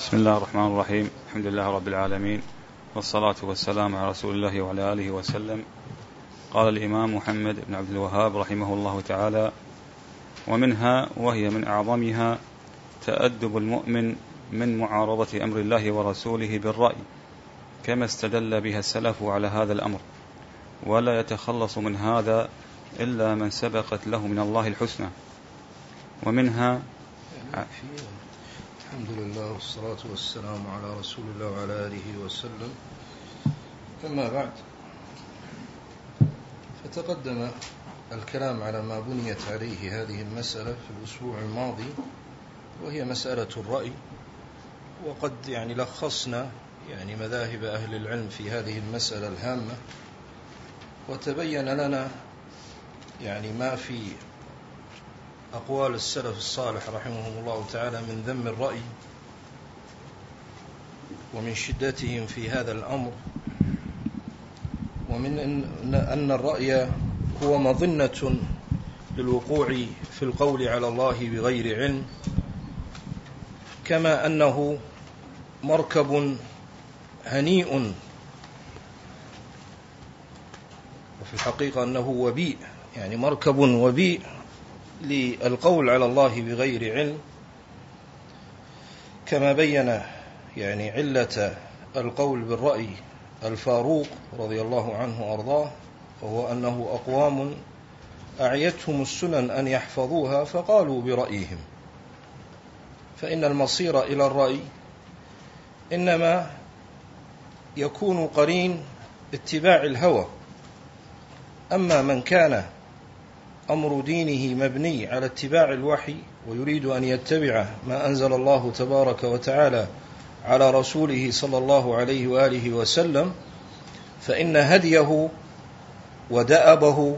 بسم الله الرحمن الرحيم. الحمد لله رب العالمين والصلاة والسلام على رسول الله وعلى آله وسلم. قال الإمام محمد بن عبد الوهاب رحمه الله تعالى ومنها وهي من أعظمها تأدب المؤمن من معارضة أمر الله ورسوله بالرأي كما استدل بها السلف على هذا الأمر ولا يتخلص من هذا إلا من سبقت له من الله الحسنى. ومنها الحمد لله والصلاة والسلام على رسول الله وعلى آله وسلم. أما بعد فتقدم الكلام على ما بنيت عليه هذه المسألة في الأسبوع الماضي وهي مسألة الرأي. وقد يعني لخصنا يعني مذاهب أهل العلم في هذه المسألة الهامة وتبين لنا يعني ما في أقوال السلف الصالح رحمهم الله تعالى من ذم الرأي ومن شدتهم في هذا الأمر ومن أن الرأي هو مظنة للوقوع في القول على الله بغير علم كما أنه مركب هنيء وفي الحقيقة أنه وبيء يعني مركب وبيء. للقول على الله بغير علم كما بين يعني علة القول بالرأي الفاروق رضي الله عنه وأرضاه وهو أنه أقوام أعيتهم السنن أن يحفظوها فقالوا برأيهم. فإن المصير إلى الرأي إنما يكون قرين اتباع الهوى. أما من كان أمر دينه مبني على اتباع الوحي ويريد أن يتبع ما أنزل الله تبارك وتعالى على رسوله صلى الله عليه وآله وسلم فإن هديه ودأبه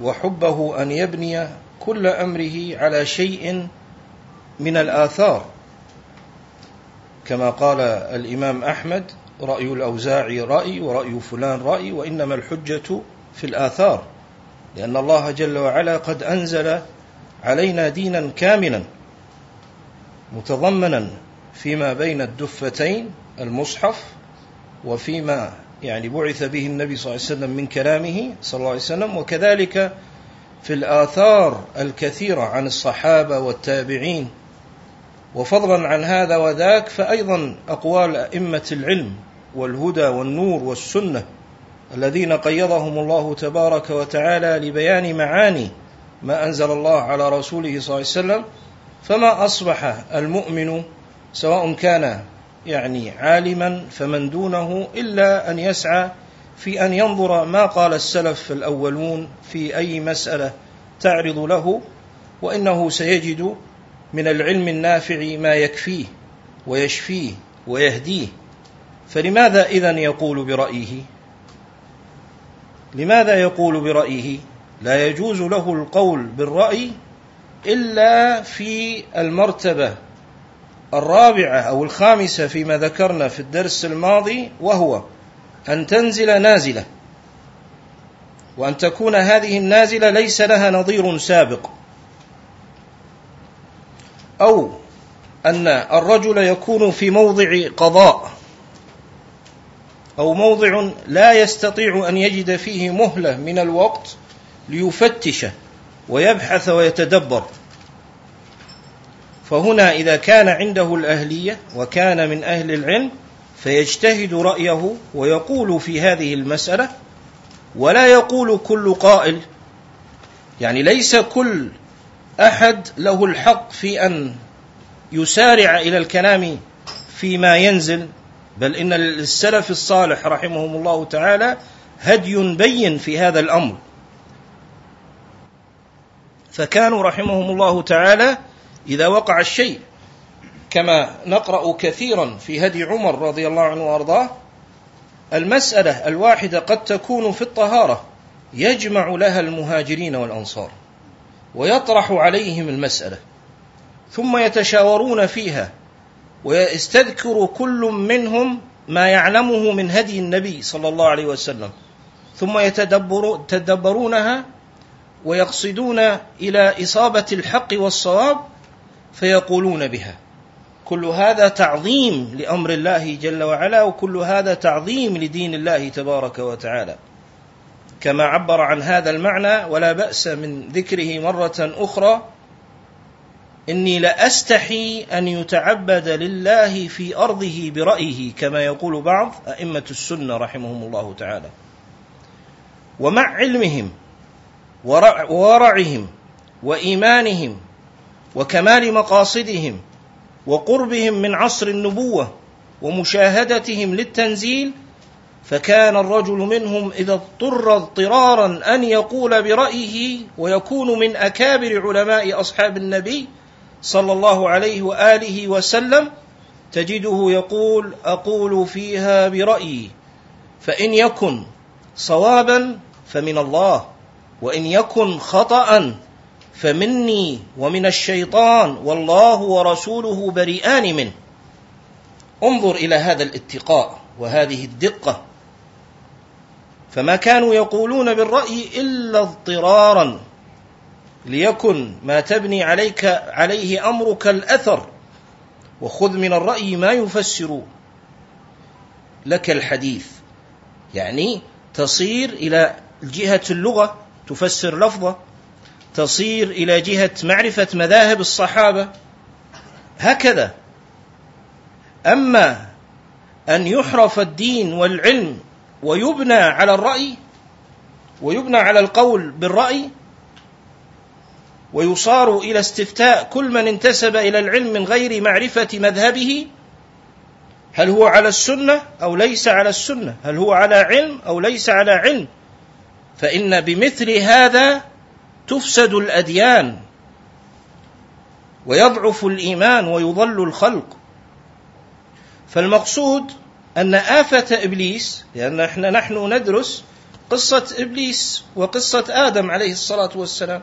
وحبه أن يبني كل أمره على شيء من الآثار. كما قال الإمام أحمد رأي الأوزاعي رأي ورأي فلان رأي وإنما الحجة في الآثار. لأن الله جل وعلا قد أنزل علينا دينا كاملا متضمنا فيما بين الدفتين المصحف وفيما يعني بعث به النبي صلى الله عليه وسلم من كلامه صلى الله عليه وسلم وكذلك في الآثار الكثيرة عن الصحابة والتابعين. وفضلا عن هذا وذاك فأيضا أقوال أئمة العلم والهدى والنور والسنة الذين قيضهم الله تبارك وتعالى لبيان معاني ما أنزل الله على رسوله صلى الله عليه وسلم فما أصبح المؤمن سواء كان يعني عالما فمن دونه إلا أن يسعى في أن ينظر ما قال السلف الأولون في أي مسألة تعرض له وإنه سيجد من العلم النافع ما يكفيه ويشفيه ويهديه. فلماذا إذن يقول برأيه؟ لماذا يقول برأيه؟ لا يجوز له القول بالرأي إلا في المرتبة الرابعة أو الخامسة فيما ذكرنا في الدرس الماضي وهو أن تنزل نازلة. وأن تكون هذه النازلة ليس لها نظير سابق. أو أن الرجل يكون في موضع قضاء. أو موضع لا يستطيع أن يجد فيه مهلة من الوقت ليفتش ويبحث ويتدبر. فهنا إذا كان عنده الأهلية وكان من أهل العلم فيجتهد رأيه ويقول في هذه المسألة ولا يقول كل قائل. يعني ليس كل أحد له الحق في أن يسارع إلى الكلام فيما ينزل. بل إن السلف الصالح رحمهم الله تعالى هدي بين في هذا الأمر. فكانوا رحمهم الله تعالى إذا وقع الشيء كما نقرأ كثيرا في هدي عمر رضي الله عنه وأرضاه المسألة الواحدة قد تكون في الطهارة يجمع لها المهاجرين والأنصار ويطرح عليهم المسألة ثم يتشاورون فيها ويستذكر كل منهم ما يعلمه من هدي النبي صلى الله عليه وسلم. ثم يتدبرونها ويقصدون إلى إصابة الحق والصواب فيقولون بها. كل هذا تعظيم لأمر الله جل وعلا وكل هذا تعظيم لدين الله تبارك وتعالى. كما عبر عن هذا المعنى ولا بأس من ذكره مرة أخرى إني لأستحي أن يتعبد لله في أرضه برأيه كما يقول بعض أئمة السنة رحمهم الله تعالى. ومع علمهم وورعهم وإيمانهم وكمال مقاصدهم وقربهم من عصر النبوة ومشاهدتهم للتنزيل فكان الرجل منهم إذا اضطر اضطرارا أن يقول برأيه ويكون من أكابر علماء أصحاب النبي صلى الله عليه وآله وسلم تجده يقول أقول فيها برأيي فإن يكن صوابا فمن الله وإن يكن خطا فمني ومن الشيطان والله ورسوله بريئان منه. انظر إلى هذا الاتقاء وهذه الدقة. فما كانوا يقولون بالرأي إلا اضطرارا. ليكن ما تبني عليك عليه أمرك الأثر وخذ من الرأي ما يفسر لك الحديث. يعني تصير إلى جهة اللغة تفسر لفظة تصير إلى جهة معرفة مذاهب الصحابة هكذا. أما أن يحرف الدين والعلم ويبنى على الرأي ويبنى على القول بالرأي ويصار إلى استفتاء كل من انتسب إلى العلم من غير معرفة مذهبه. هل هو على السنة أو ليس على السنة؟ هل هو على علم أو ليس على علم؟ فإن بمثل هذا تفسد الأديان. ويضعف الإيمان ويضل الخلق. فالمقصود أن آفة إبليس لأن إحنا نحن ندرس قصة إبليس وقصة آدم عليه الصلاة والسلام.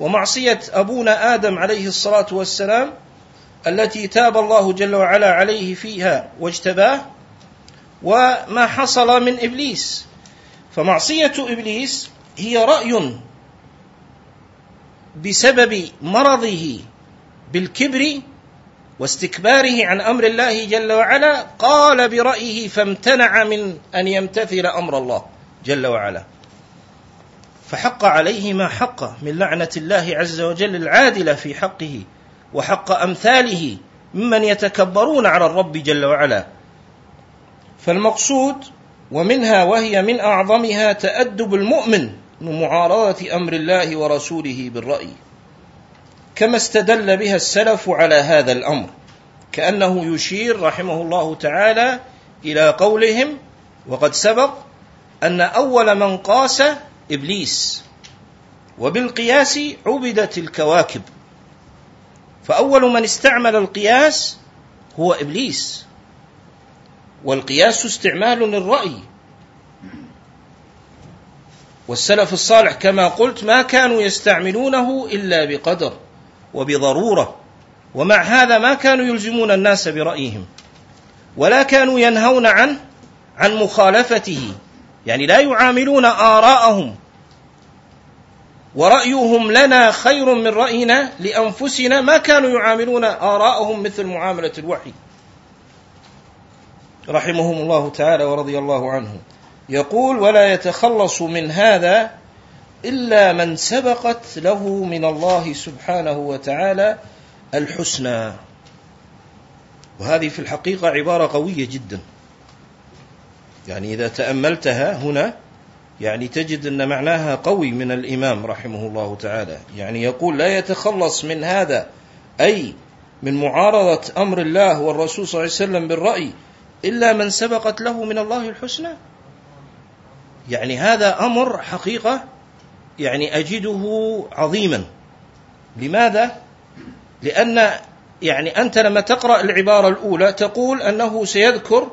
ومعصية أبونا آدم عليه الصلاة والسلام التي تاب الله جل وعلا عليه فيها واجتباه وما حصل من إبليس. فمعصية إبليس هي رأي بسبب مرضه بالكبر واستكباره عن أمر الله جل وعلا قال برأيه فامتنع من أن يمتثل أمر الله جل وعلا. فحق عليه ما حق من لعنة الله عز وجل العادله في حقه وحق أمثاله ممن يتكبرون على الرب جل وعلا. فالمقصود ومنها وهي من أعظمها تأدب المؤمن من معارضة أمر الله ورسوله بالرأي. كما استدل بها السلف على هذا الأمر كأنه يشير رحمه الله تعالى إلى قولهم وقد سبق أن أول من قاس إبليس وبالقياس عبدت الكواكب. فأول من استعمل القياس هو إبليس. والقياس استعمال للرأي. والسلف الصالح كما قلت ما كانوا يستعملونه إلا بقدر وبضرورة. ومع هذا ما كانوا يلزمون الناس برأيهم. ولا كانوا ينهون عنه عن مخالفته. يعني لا يعاملون آراءهم ورأيهم لنا خير من رأينا لأنفسنا ما كانوا يعاملون آراءهم مثل معاملة الوحي. رحمهم الله تعالى ورضي الله عنهم يقول ولا يتخلص من هذا إلا من سبقت له من الله سبحانه وتعالى الحسنى. وهذه في الحقيقة عبارة قوية جدا. يعني إذا تأملتها هنا يعني تجد أن معناها قوي من الإمام رحمه الله تعالى. يعني يقول لا يتخلص من هذا أي من معارضة أمر الله والرسول صلى الله عليه وسلم بالرأي إلا من سبقت له من الله الحسنى. يعني هذا أمر حقيقة يعني أجده عظيما. لماذا؟ لأن يعني أنت لما تقرأ العبارة الأولى تقول أنه سيذكر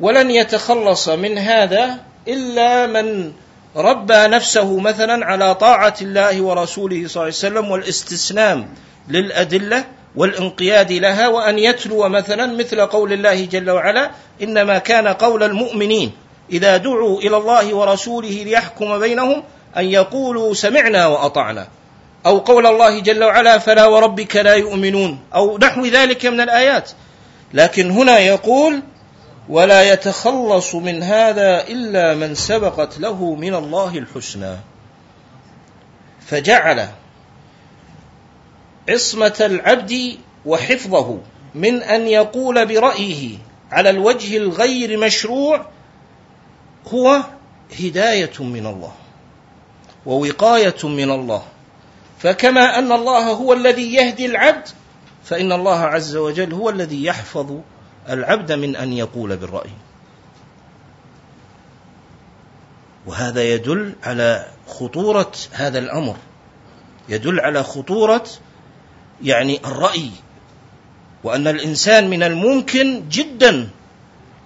ولن يتخلص من هذا إلا من ربى نفسه مثلا على طاعة الله ورسوله صلى الله عليه وسلم والاستسلام للأدلة والانقياد لها وأن يتلو مثلا مثل قول الله جل وعلا إنما كان قول المؤمنين إذا دعوا إلى الله ورسوله ليحكم بينهم أن يقولوا سمعنا وأطعنا أو قول الله جل وعلا فلا وربك لا يؤمنون أو نحو ذلك من الآيات لكن هنا يقول ولا يتخلص من هذا إلا من سبقت له من الله الحسنى. فجعل عصمة العبد وحفظه من أن يقول برأيه على الوجه الغير مشروع هو هداية من الله ووقاية من الله. فكما أن الله هو الذي يهدي العبد فإن الله عز وجل هو الذي يحفظ العبد من أن يقول بالرأي. وهذا يدل على خطورة هذا الأمر. يدل على خطورة يعني الرأي. وأن الإنسان من الممكن جدا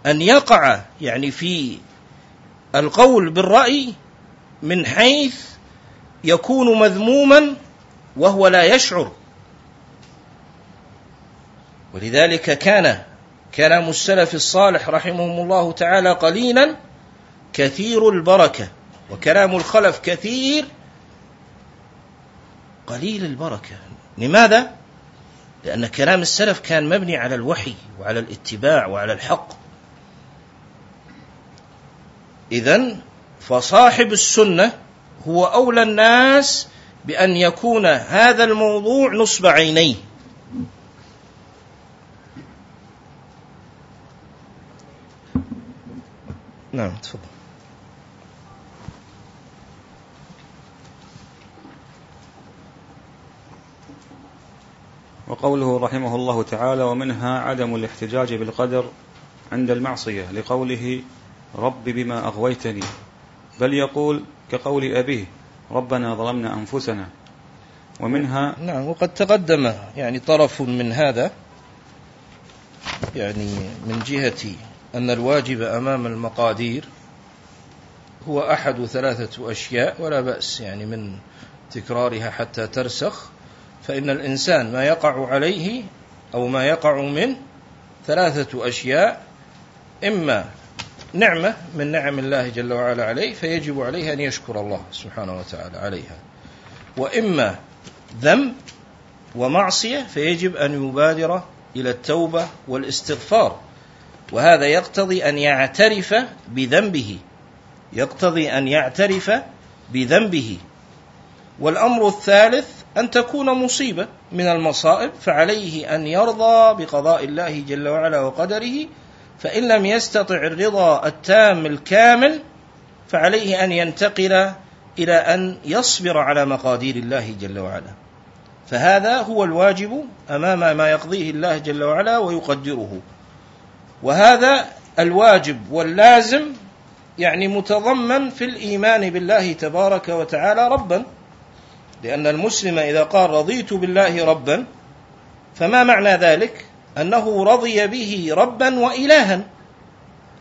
أن يقع يعني في القول بالرأي من حيث يكون مذموما وهو لا يشعر. ولذلك كان كلام السلف الصالح رحمهم الله تعالى قليلا كثير البركة. وكلام الخلف كثير قليل البركة. لماذا؟ لأن كلام السلف كان مبني على الوحي وعلى الاتباع وعلى الحق. اذا فصاحب السنة هو أولى الناس بأن يكون هذا الموضوع نصب عينيه. نعم. تفضل. وقوله رحمه الله تعالى ومنها عدم الاحتجاج بالقدر عند المعصية لقوله رب بما أغويتني بل يقول كقول أبيه ربنا ظلمنا أنفسنا ومنها نعم وقد تقدم يعني طرف من هذا يعني من جهة أن الواجب أمام المقادير هو أحد ثلاثة أشياء ولا بأس يعني من تكرارها حتى ترسخ. فإن الإنسان ما يقع عليه أو ما يقع منه ثلاثة أشياء إما نعمة من نعم الله جل وعلا عليه فيجب عليه أن يشكر الله سبحانه وتعالى عليها. وإما ذنب ومعصية فيجب أن يبادر إلى التوبة والاستغفار. وهذا يقتضي أن يعترف بذنبه. يقتضي أن يعترف بذنبه. والأمر الثالث أن تكون مصيبة من المصائب فعليه أن يرضى بقضاء الله جل وعلا وقدره. فإن لم يستطع الرضا التام الكامل فعليه أن ينتقل إلى أن يصبر على مقادير الله جل وعلا. فهذا هو الواجب أمام ما يقضيه الله جل وعلا ويقدره. وهذا الواجب واللازم يعني متضمن في الإيمان بالله تبارك وتعالى ربا. لأن المسلم إذا قال رضيت بالله ربا فما معنى ذلك؟ أنه رضي به ربا وإلها.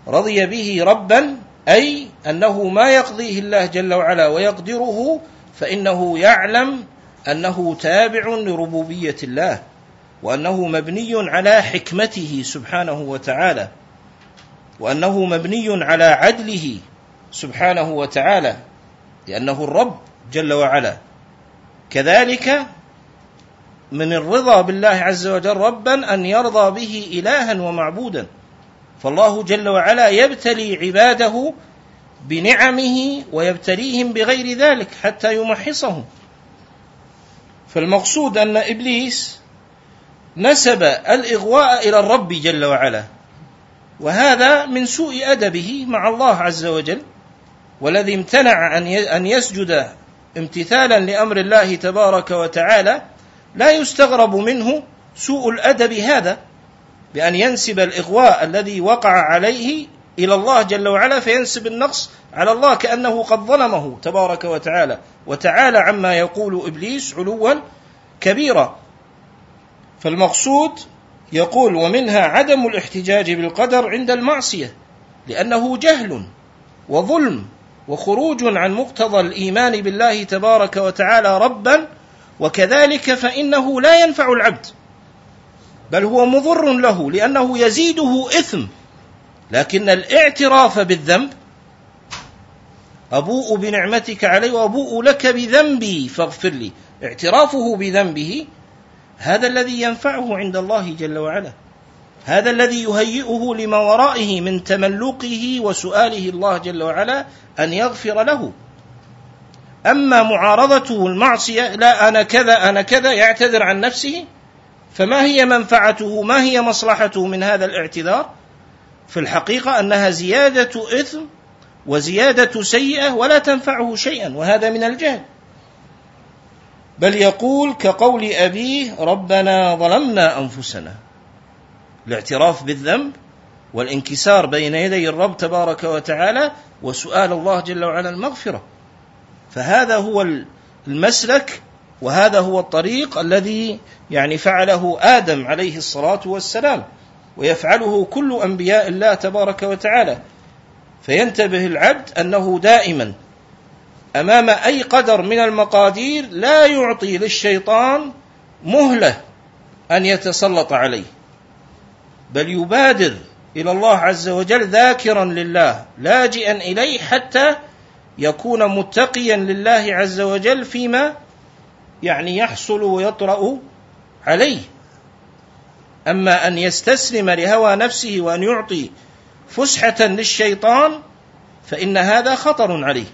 رضي به ربا أي أنه ما يقضيه الله جل وعلا ويقدره فإنه يعلم أنه تابع لربوبية الله. وأنه مبني على حكمته سبحانه وتعالى. وأنه مبني على عدله سبحانه وتعالى. لأنه الرب جل وعلا. كذلك من الرضا بالله عز وجل ربا أن يرضى به الها ومعبودا. فالله جل وعلا يبتلي عباده بنعمه ويبتليهم بغير ذلك حتى يمحصهم. فالمقصود أن إبليس نسب الإغواء إلى الرب جل وعلا. وهذا من سوء أدبه مع الله عز وجل والذي امتنع أن يسجد امتثالا لأمر الله تبارك وتعالى لا يستغرب منه سوء الأدب هذا بأن ينسب الإغواء الذي وقع عليه إلى الله جل وعلا فينسب النقص على الله كأنه قد ظلمه تبارك وتعالى. وتعالى عما يقول إبليس علوا كبيرا. فالمقصود يقول ومنها عدم الاحتجاج بالقدر عند المعصية لأنه جهل وظلم وخروج عن مقتضى الإيمان بالله تبارك وتعالى ربا وكذلك فإنه لا ينفع العبد بل هو مضر له لأنه يزيده إثم لكن الاعتراف بالذنب أبوء بنعمتك علي وأبوء لك بذنبي فاغفر لي اعترافه بذنبه هذا الذي ينفعه عند الله جل وعلا. هذا الذي يهيئه لما ورائه من تملقه وسؤاله الله جل وعلا أن يغفر له. أما معارضته المعصية لا أنا كذا أنا كذا يعتذر عن نفسه فما هي منفعته ما هي مصلحته من هذا الاعتذار؟ في الحقيقة أنها زيادة إثم وزيادة سيئة ولا تنفعه شيئا وهذا من الجهل. بل يقول كقول أبيه ربنا ظلمنا أنفسنا. الاعتراف بالذنب والانكسار بين يدي الرب تبارك وتعالى وسؤال الله جل وعلا المغفرة. فهذا هو المسلك وهذا هو الطريق الذي يعني فعله آدم عليه الصلاة والسلام ويفعله كل أنبياء الله تبارك وتعالى. فينتبه العبد أنه دائما أمام أي قدر من المقادير لا يعطي للشيطان مهلة أن يتسلط عليه. بل يبادر إلى الله عز وجل ذاكرا لله لاجئا إليه حتى يكون متقيا لله عز وجل فيما يعني يحصل ويطرأ عليه. أما أن يستسلم لهوى نفسه وأن يعطي فسحة للشيطان فإن هذا خطر عليه.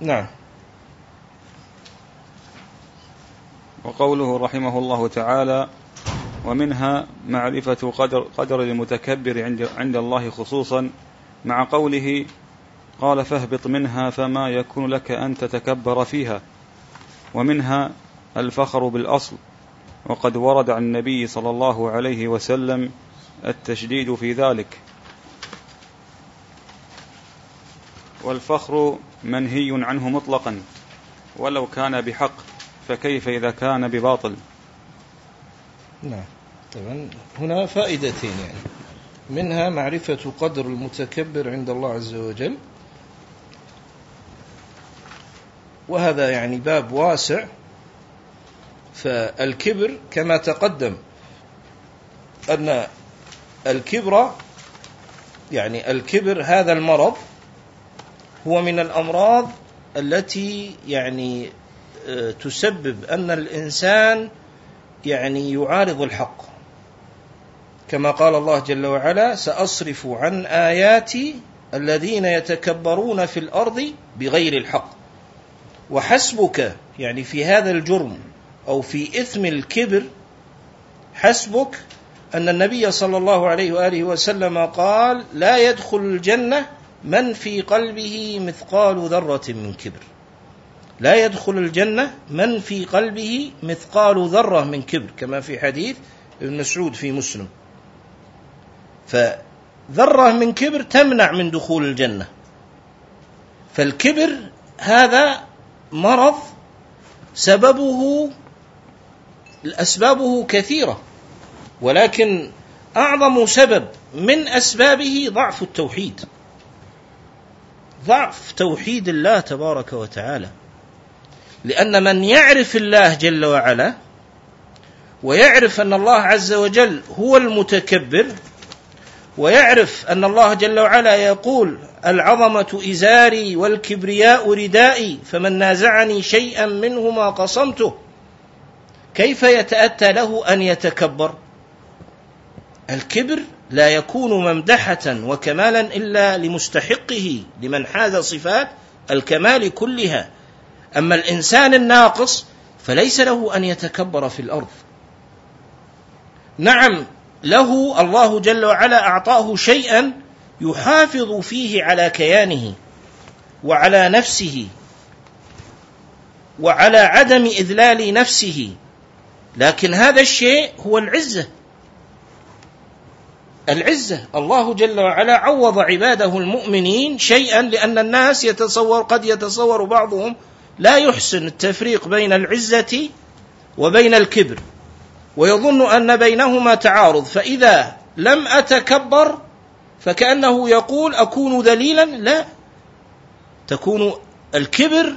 نعم. وقوله رحمه الله تعالى ومنها معرفة قدر, قدر المتكبر عند, عند الله خصوصا مع قوله قال فاهبط منها فما يكون لك أن تتكبر فيها ومنها الفخر بالأصل وقد ورد عن النبي صلى الله عليه وسلم التشديد في ذلك. والفخر منهي عنه مطلقا ولو كان بحق فكيف إذا كان بباطل؟ نعم. طبعا هنا فائدتين يعني. منها معرفة قدر المتكبر عند الله عز وجل. وهذا يعني باب واسع. فالكبر كما تقدم أن الكبر يعني الكبر هذا المرض هو من الأمراض التي يعني تسبب أن الإنسان يعني يعارض الحق. كما قال الله جل وعلا سأصرف عن آياتي الذين يتكبرون في الأرض بغير الحق. وحسبك يعني في هذا الجرم أو في إثم الكبر حسبك أن النبي صلى الله عليه وآله وسلم قال لا يدخل الجنة من في قلبه مثقال ذرة من كبر. لا يدخل الجنة من في قلبه مثقال ذرة من كبر كما في حديث ابن مسعود في مسلم. فذرة من كبر تمنع من دخول الجنة. فالكبر هذا مرض سببه أسبابه كثيرة ولكن أعظم سبب من أسبابه ضعف التوحيد. ضعف توحيد الله تبارك وتعالى. لأن من يعرف الله جل وعلا ويعرف أن الله عز وجل هو المتكبر ويعرف أن الله جل وعلا يقول العظمة إزاري والكبرياء ردائي فمن نازعني شيئا منهما قصمته كيف يتأتى له أن يتكبر؟ الكبر لا يكون ممدحة وكمالا إلا لمستحقه لمن حاز صفات الكمال كلها أما الإنسان الناقص فليس له أن يتكبر في الأرض. نعم له الله جل وعلا أعطاه شيئا يحافظ فيه على كيانه وعلى نفسه وعلى عدم إذلال نفسه لكن هذا الشيء هو العزة. العزة الله جل وعلا عوض عباده المؤمنين شيئا لأن الناس يتصور قد يتصور بعضهم لا يحسن التفريق بين العزة وبين الكبر ويظن أن بينهما تعارض فإذا لم أتكبر فكأنه يقول أكون ذليلا؟ لا. تكون الكبر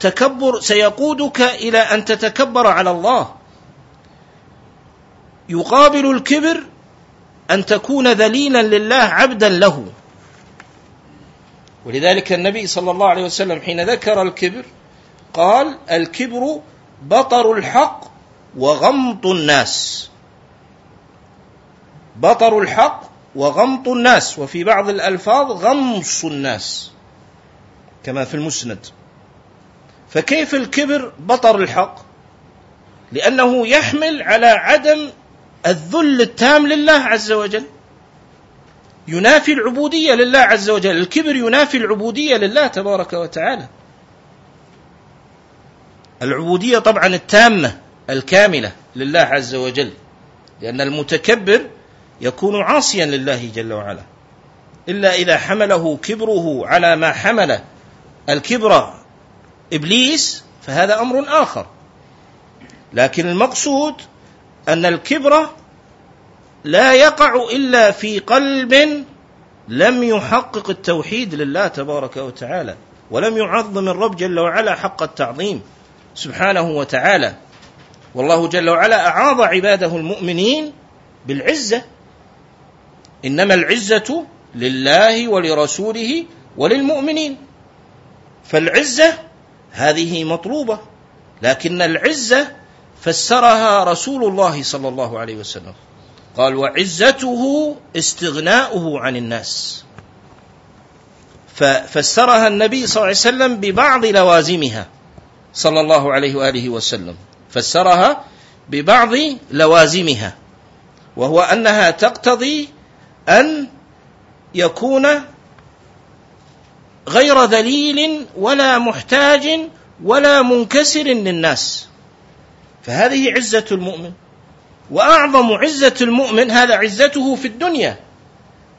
تكبر سيقودك إلى أن تتكبر على الله. يقابل الكبر أن تكون ذليلا لله عبدا له. ولذلك النبي صلى الله عليه وسلم حين ذكر الكبر قال الكبر بطر الحق وغمط الناس. بطر الحق وغمط الناس. وفي بعض الألفاظ غمص الناس كما في المسند. فكيف الكبر بطر الحق؟ لأنه يحمل على عدم الذل التام لله عز وجل. ينافي العبودية لله عز وجل. الكبر ينافي العبودية لله تبارك وتعالى. العبودية طبعا التامة الكاملة لله عز وجل. لأن المتكبر يكون عاصيا لله جل وعلا. إلا إذا حمله كبره على ما حمل الكبر إبليس فهذا أمر آخر. لكن المقصود أن الكبر لا يقع إلا في قلب لم يحقق التوحيد لله تبارك وتعالى ولم يعظم الرب جل وعلا حق التعظيم سبحانه وتعالى. والله جل وعلا أعاض عباده المؤمنين بالعزة. إنما العزة لله ولرسوله وللمؤمنين. فالعزة هذه مطلوبة لكن العزة فسرها رسول الله صلى الله عليه وسلم. قال وعزته استغناؤه عن الناس. ففسرها النبي صلى الله عليه وسلم ببعض لوازمها. صلى الله عليه وآله وسلم. فسرها ببعض لوازمها. وهو أنها تقتضي أن يكون غير ذليل ولا محتاج ولا منكسر للناس. فهذه عزة المؤمن. وأعظم عزة المؤمن هذا عزته في الدنيا.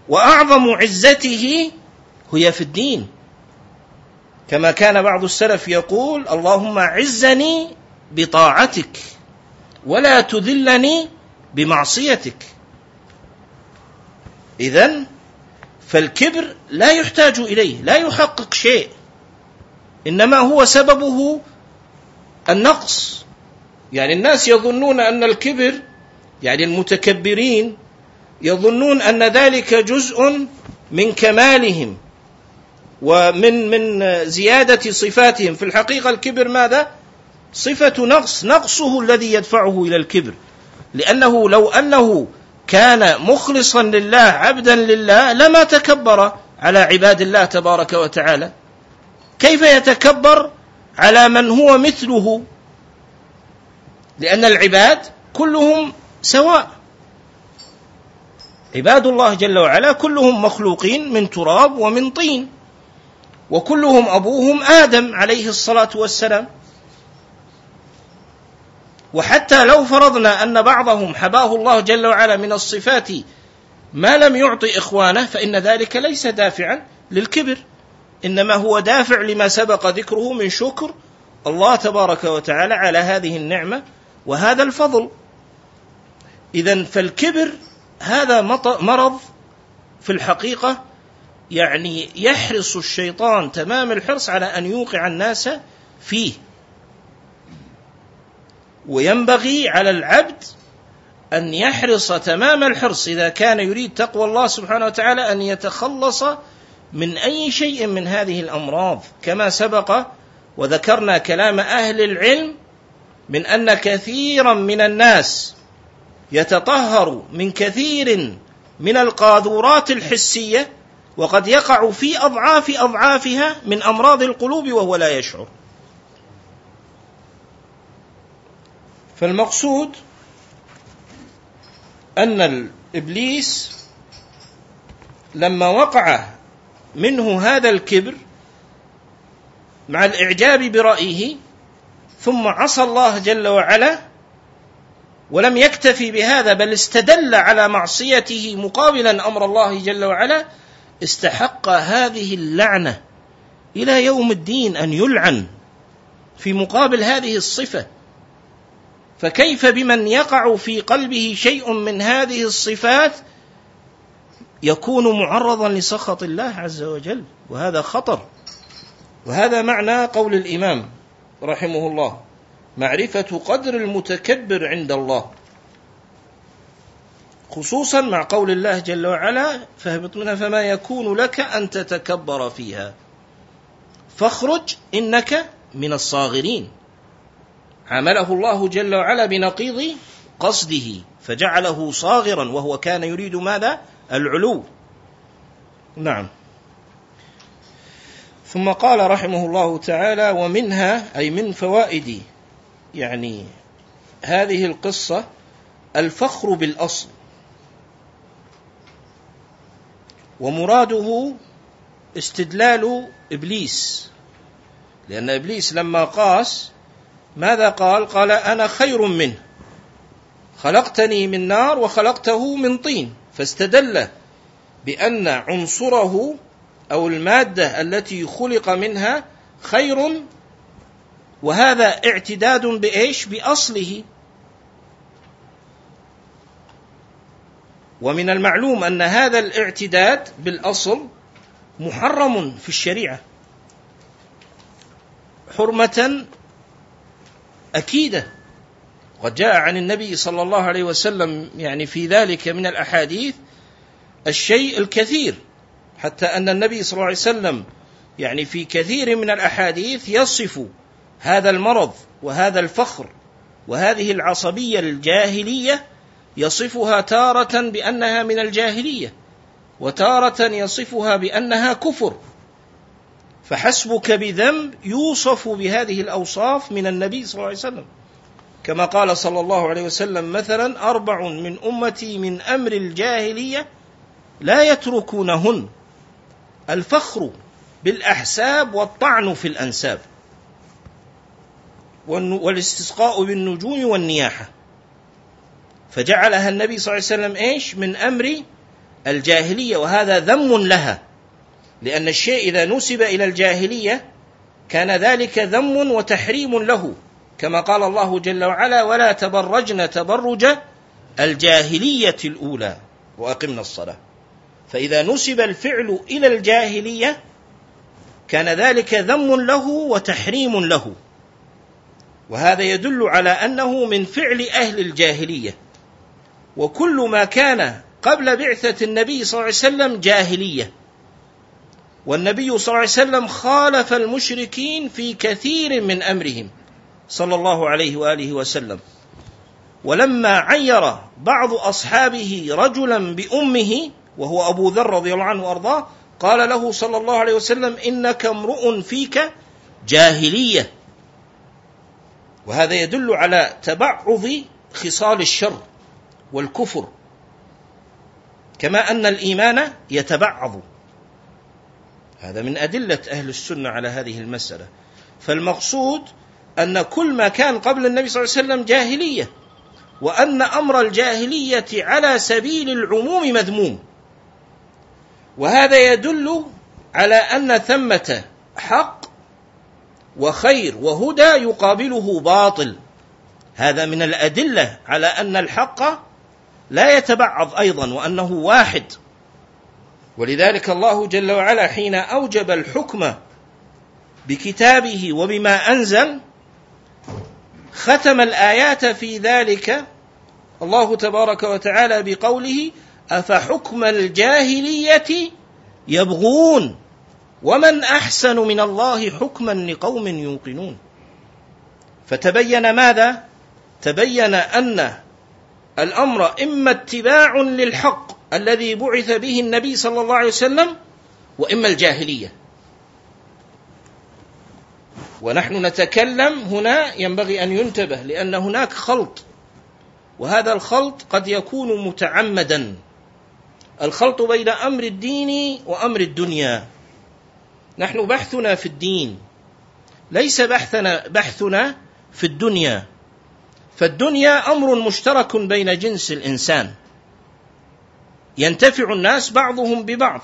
وأعظم عزته هي في الدين. كما كان بعض السلف يقول اللهم عزني بطاعتك ولا تذلني بمعصيتك. اذا فالكبر لا يحتاج إليه لا يحقق شيء. إنما هو سببه النقص. يعني الناس يظنون أن الكبر يعني المتكبرين يظنون أن ذلك جزء من كمالهم ومن من زيادة صفاتهم. في الحقيقة الكبر ماذا؟ صفة نقص نقصه الذي يدفعه إلى الكبر. لأنه لو أنه كان مخلصا لله عبدا لله لما تكبر على عباد الله تبارك وتعالى. كيف يتكبر على من هو مثله؟ لأن العباد كلهم سواء عباد الله جل وعلا كلهم مخلوقين من تراب ومن طين وكلهم أبوهم آدم عليه الصلاة والسلام. وحتى لو فرضنا أن بعضهم حباه الله جل وعلا من الصفات ما لم يعطي إخوانه فإن ذلك ليس دافعا للكبر إنما هو دافع لما سبق ذكره من شكر الله تبارك وتعالى على هذه النعمة وهذا الفضل. اذا فالكبر هذا مرض في الحقيقة يعني يحرص الشيطان تمام الحرص على أن يوقع الناس فيه. وينبغي على العبد أن يحرص تمام الحرص إذا كان يريد تقوى الله سبحانه وتعالى أن يتخلص من أي شيء من هذه الأمراض. كما سبق وذكرنا كلام أهل العلم من أن كثيرا من الناس يتطهر من كثير من القاذورات الحسية وقد يقع في أضعاف أضعافها من أمراض القلوب وهو لا يشعر. فالمقصود أن الإبليس لما وقع منه هذا الكبر مع الإعجاب برأيه ثم عصى الله جل وعلا ولم يكتفي بهذا بل استدل على معصيته مقابلا أمر الله جل وعلا استحق هذه اللعنة إلى يوم الدين أن يلعن في مقابل هذه الصفة. فكيف بمن يقع في قلبه شيء من هذه الصفات يكون معرضا لسخط الله عز وجل؟ وهذا خطر. وهذا معنى قول الإمام رحمه الله. معرفة قدر المتكبر عند الله. خصوصا مع قول الله جل وعلا فاهبط منها فما يكون لك أن تتكبر فيها. فاخرج إنك من الصاغرين. عامله الله جل وعلا بنقيض قصده فجعله صاغرا وهو كان يريد ماذا؟ العلو. نعم. ثم قال رحمه الله تعالى ومنها أي من فوائد يعني هذه القصة الفخر بالأصل. ومراده استدلال إبليس. لأن إبليس لما قاس ماذا قال؟ قال أنا خير منه. خلقتني من نار وخلقته من طين. فاستدل بأن عنصره أو المادة التي خلق منها خير وهذا اعتداد بإيش؟ بأصله. ومن المعلوم أن هذا الاعتداد بالأصل محرم في الشريعة. حرمة أكيدة. وقد جاء عن النبي صلى الله عليه وسلم يعني في ذلك من الأحاديث الشيء الكثير. حتى أن النبي صلى الله عليه وسلم يعني في كثير من الأحاديث يصف هذا المرض وهذا الفخر وهذه العصبية الجاهلية يصفها تارة بأنها من الجاهلية وتارة يصفها بأنها كفر. فحسبك بذنب يوصف بهذه الأوصاف من النبي صلى الله عليه وسلم. كما قال صلى الله عليه وسلم مثلا أربع من أمتي من أمر الجاهلية لا يتركونهن. الفخر بالأحساب والطعن في الأنساب. والاستسقاء بالنجوم والنياحة. فجعلها النبي صلى الله عليه وسلم إيش؟ من أمر الجاهلية وهذا ذم لها. لأن الشيء إذا نسب إلى الجاهلية كان ذلك ذم وتحريم له. كما قال الله جل وعلا ولا تبرجن تبرج الجاهلية الأولى. وأقمنا الصلاة. فإذا نسب الفعل إلى الجاهلية كان ذلك ذم له وتحريم له. وهذا يدل على أنه من فعل أهل الجاهلية. وكل ما كان قبل بعثة النبي صلى الله عليه وسلم جاهلية. والنبي صلى الله عليه وسلم خالف المشركين في كثير من أمرهم صلى الله عليه وآله وسلم. ولما عير بعض أصحابه رجلا بأمه وهو أبو ذر رضي الله عنه وأرضاه قال له صلى الله عليه وسلم إنك امرؤ فيك جاهلية. وهذا يدل على تبعض خصال الشر والكفر. كما أن الإيمان يتبعض. هذا من أدلة أهل السنة على هذه المسألة. فالمقصود أن كل ما كان قبل النبي صلى الله عليه وسلم جاهلية وأن أمر الجاهلية على سبيل العموم مذموم. وهذا يدل على أن ثمة حق وخير وهدى يقابله باطل. هذا من الأدلة على أن الحق لا يتبعض أيضا وأنه واحد. ولذلك الله جل وعلا حين أوجب الحكم بكتابه وبما أنزل ختم الآيات في ذلك الله تبارك وتعالى بقوله أفحكم الجاهلية يبغون. ومن أحسن من الله حكما لقوم يوقنون. فتبين ماذا؟ تبين أن الأمر إما اتباع للحق الذي بعث به النبي صلى الله عليه وسلم وإما الجاهلية. ونحن نتكلم هنا ينبغي أن ينتبه لأن هناك خلط. وهذا الخلط قد يكون متعمدا. الخلط بين أمر الدين وأمر الدنيا. نحن بحثنا في الدين. ليس بحثنا بحثنا في الدنيا. فالدنيا أمر مشترك بين جنس الإنسان. ينتفع الناس بعضهم ببعض.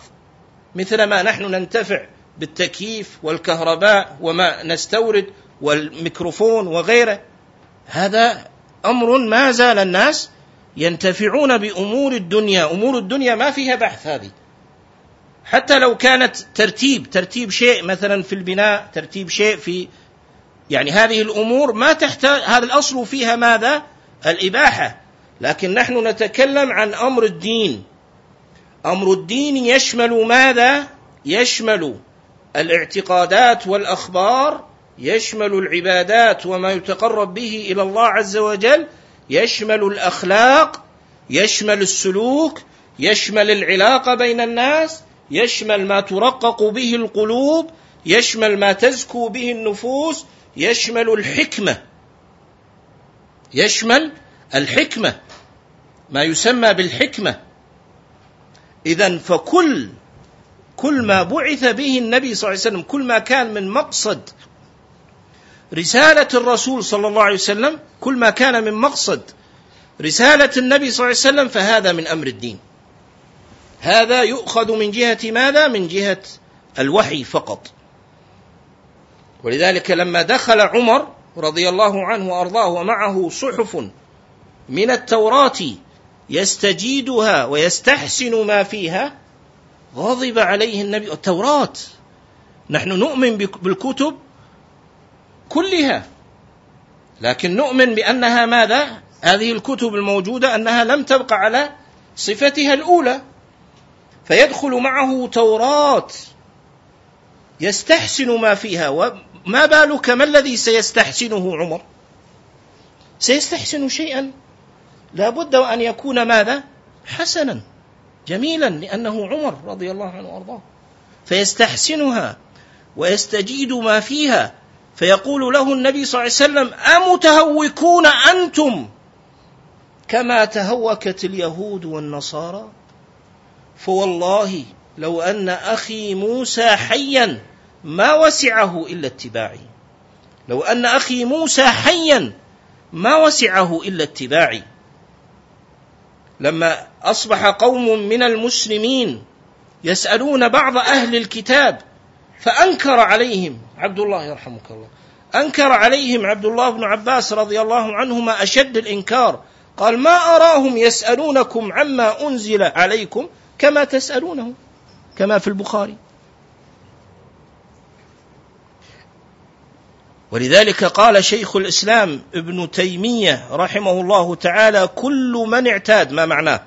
مثلما نحن ننتفع بالتكييف والكهرباء وما نستورد والميكروفون وغيره. هذا أمر ما زال الناس ينتفعون بأمور الدنيا. أمور الدنيا ما فيها بحث هذه. حتى لو كانت ترتيب ترتيب شيء مثلا في البناء ترتيب شيء في يعني هذه الأمور ما تحتاج هذا الأصل فيها ماذا؟ الإباحة لكن نحن نتكلم عن أمر الدين أمر الدين يشمل ماذا؟ يشمل الاعتقادات والأخبار يشمل العبادات وما يتقرب به إلى الله عز وجل يشمل الأخلاق يشمل السلوك يشمل العلاقة بين الناس يشمل ما ترقق به القلوب يشمل ما تزكو به النفوس يشمل الحكمة. يشمل الحكمة. ما يسمى بالحكمة. إذا فكل كل ما بعث به النبي صلى الله عليه وسلم كل ما كان من مقصد رسالة الرسول صلى الله عليه وسلم كل ما كان من مقصد رسالة النبي صلى الله عليه وسلم فهذا من أمر الدين. هذا يؤخذ من جهة ماذا؟ من جهة الوحي فقط. ولذلك لما دخل عمر رضي الله عنه وأرضاه ومعه صحف من التوراة يستجيدها ويستحسن ما فيها غضب عليه النبي. التوراة نحن نؤمن بالكتب كلها لكن نؤمن بأنها ماذا؟ هذه الكتب الموجودة أنها لم تبقى على صفتها الأولى. فيدخل معه توراه يستحسن ما فيها. وما بالك ما الذي سيستحسنه عمر؟ سيستحسن شيئا. لا بد وأن يكون ماذا؟ حسنا جميلا لأنه عمر رضي الله عنه وأرضاه. فيستحسنها ويستجيد ما فيها. فيقول له النبي صلى الله عليه وسلم أمتهوكون أنتم؟ كما تهوكت اليهود والنصارى. فوالله لو أن أخي موسى حيا ما وسعه إلا اتباعي. لو أن أخي موسى حيا ما وسعه إلا اتباعي. لما أصبح قوم من المسلمين يسألون بعض أهل الكتاب فأنكر عليهم عبد الله يرحمك الله أنكر عليهم عبد الله بن عباس رضي الله عنهما أشد الإنكار. قال ما أراهم يسألونكم عما أنزل عليكم كما تسألونه كما في البخاري. ولذلك قال شيخ الإسلام ابن تيمية رحمه الله تعالى كل من اعتاد ما معناه؟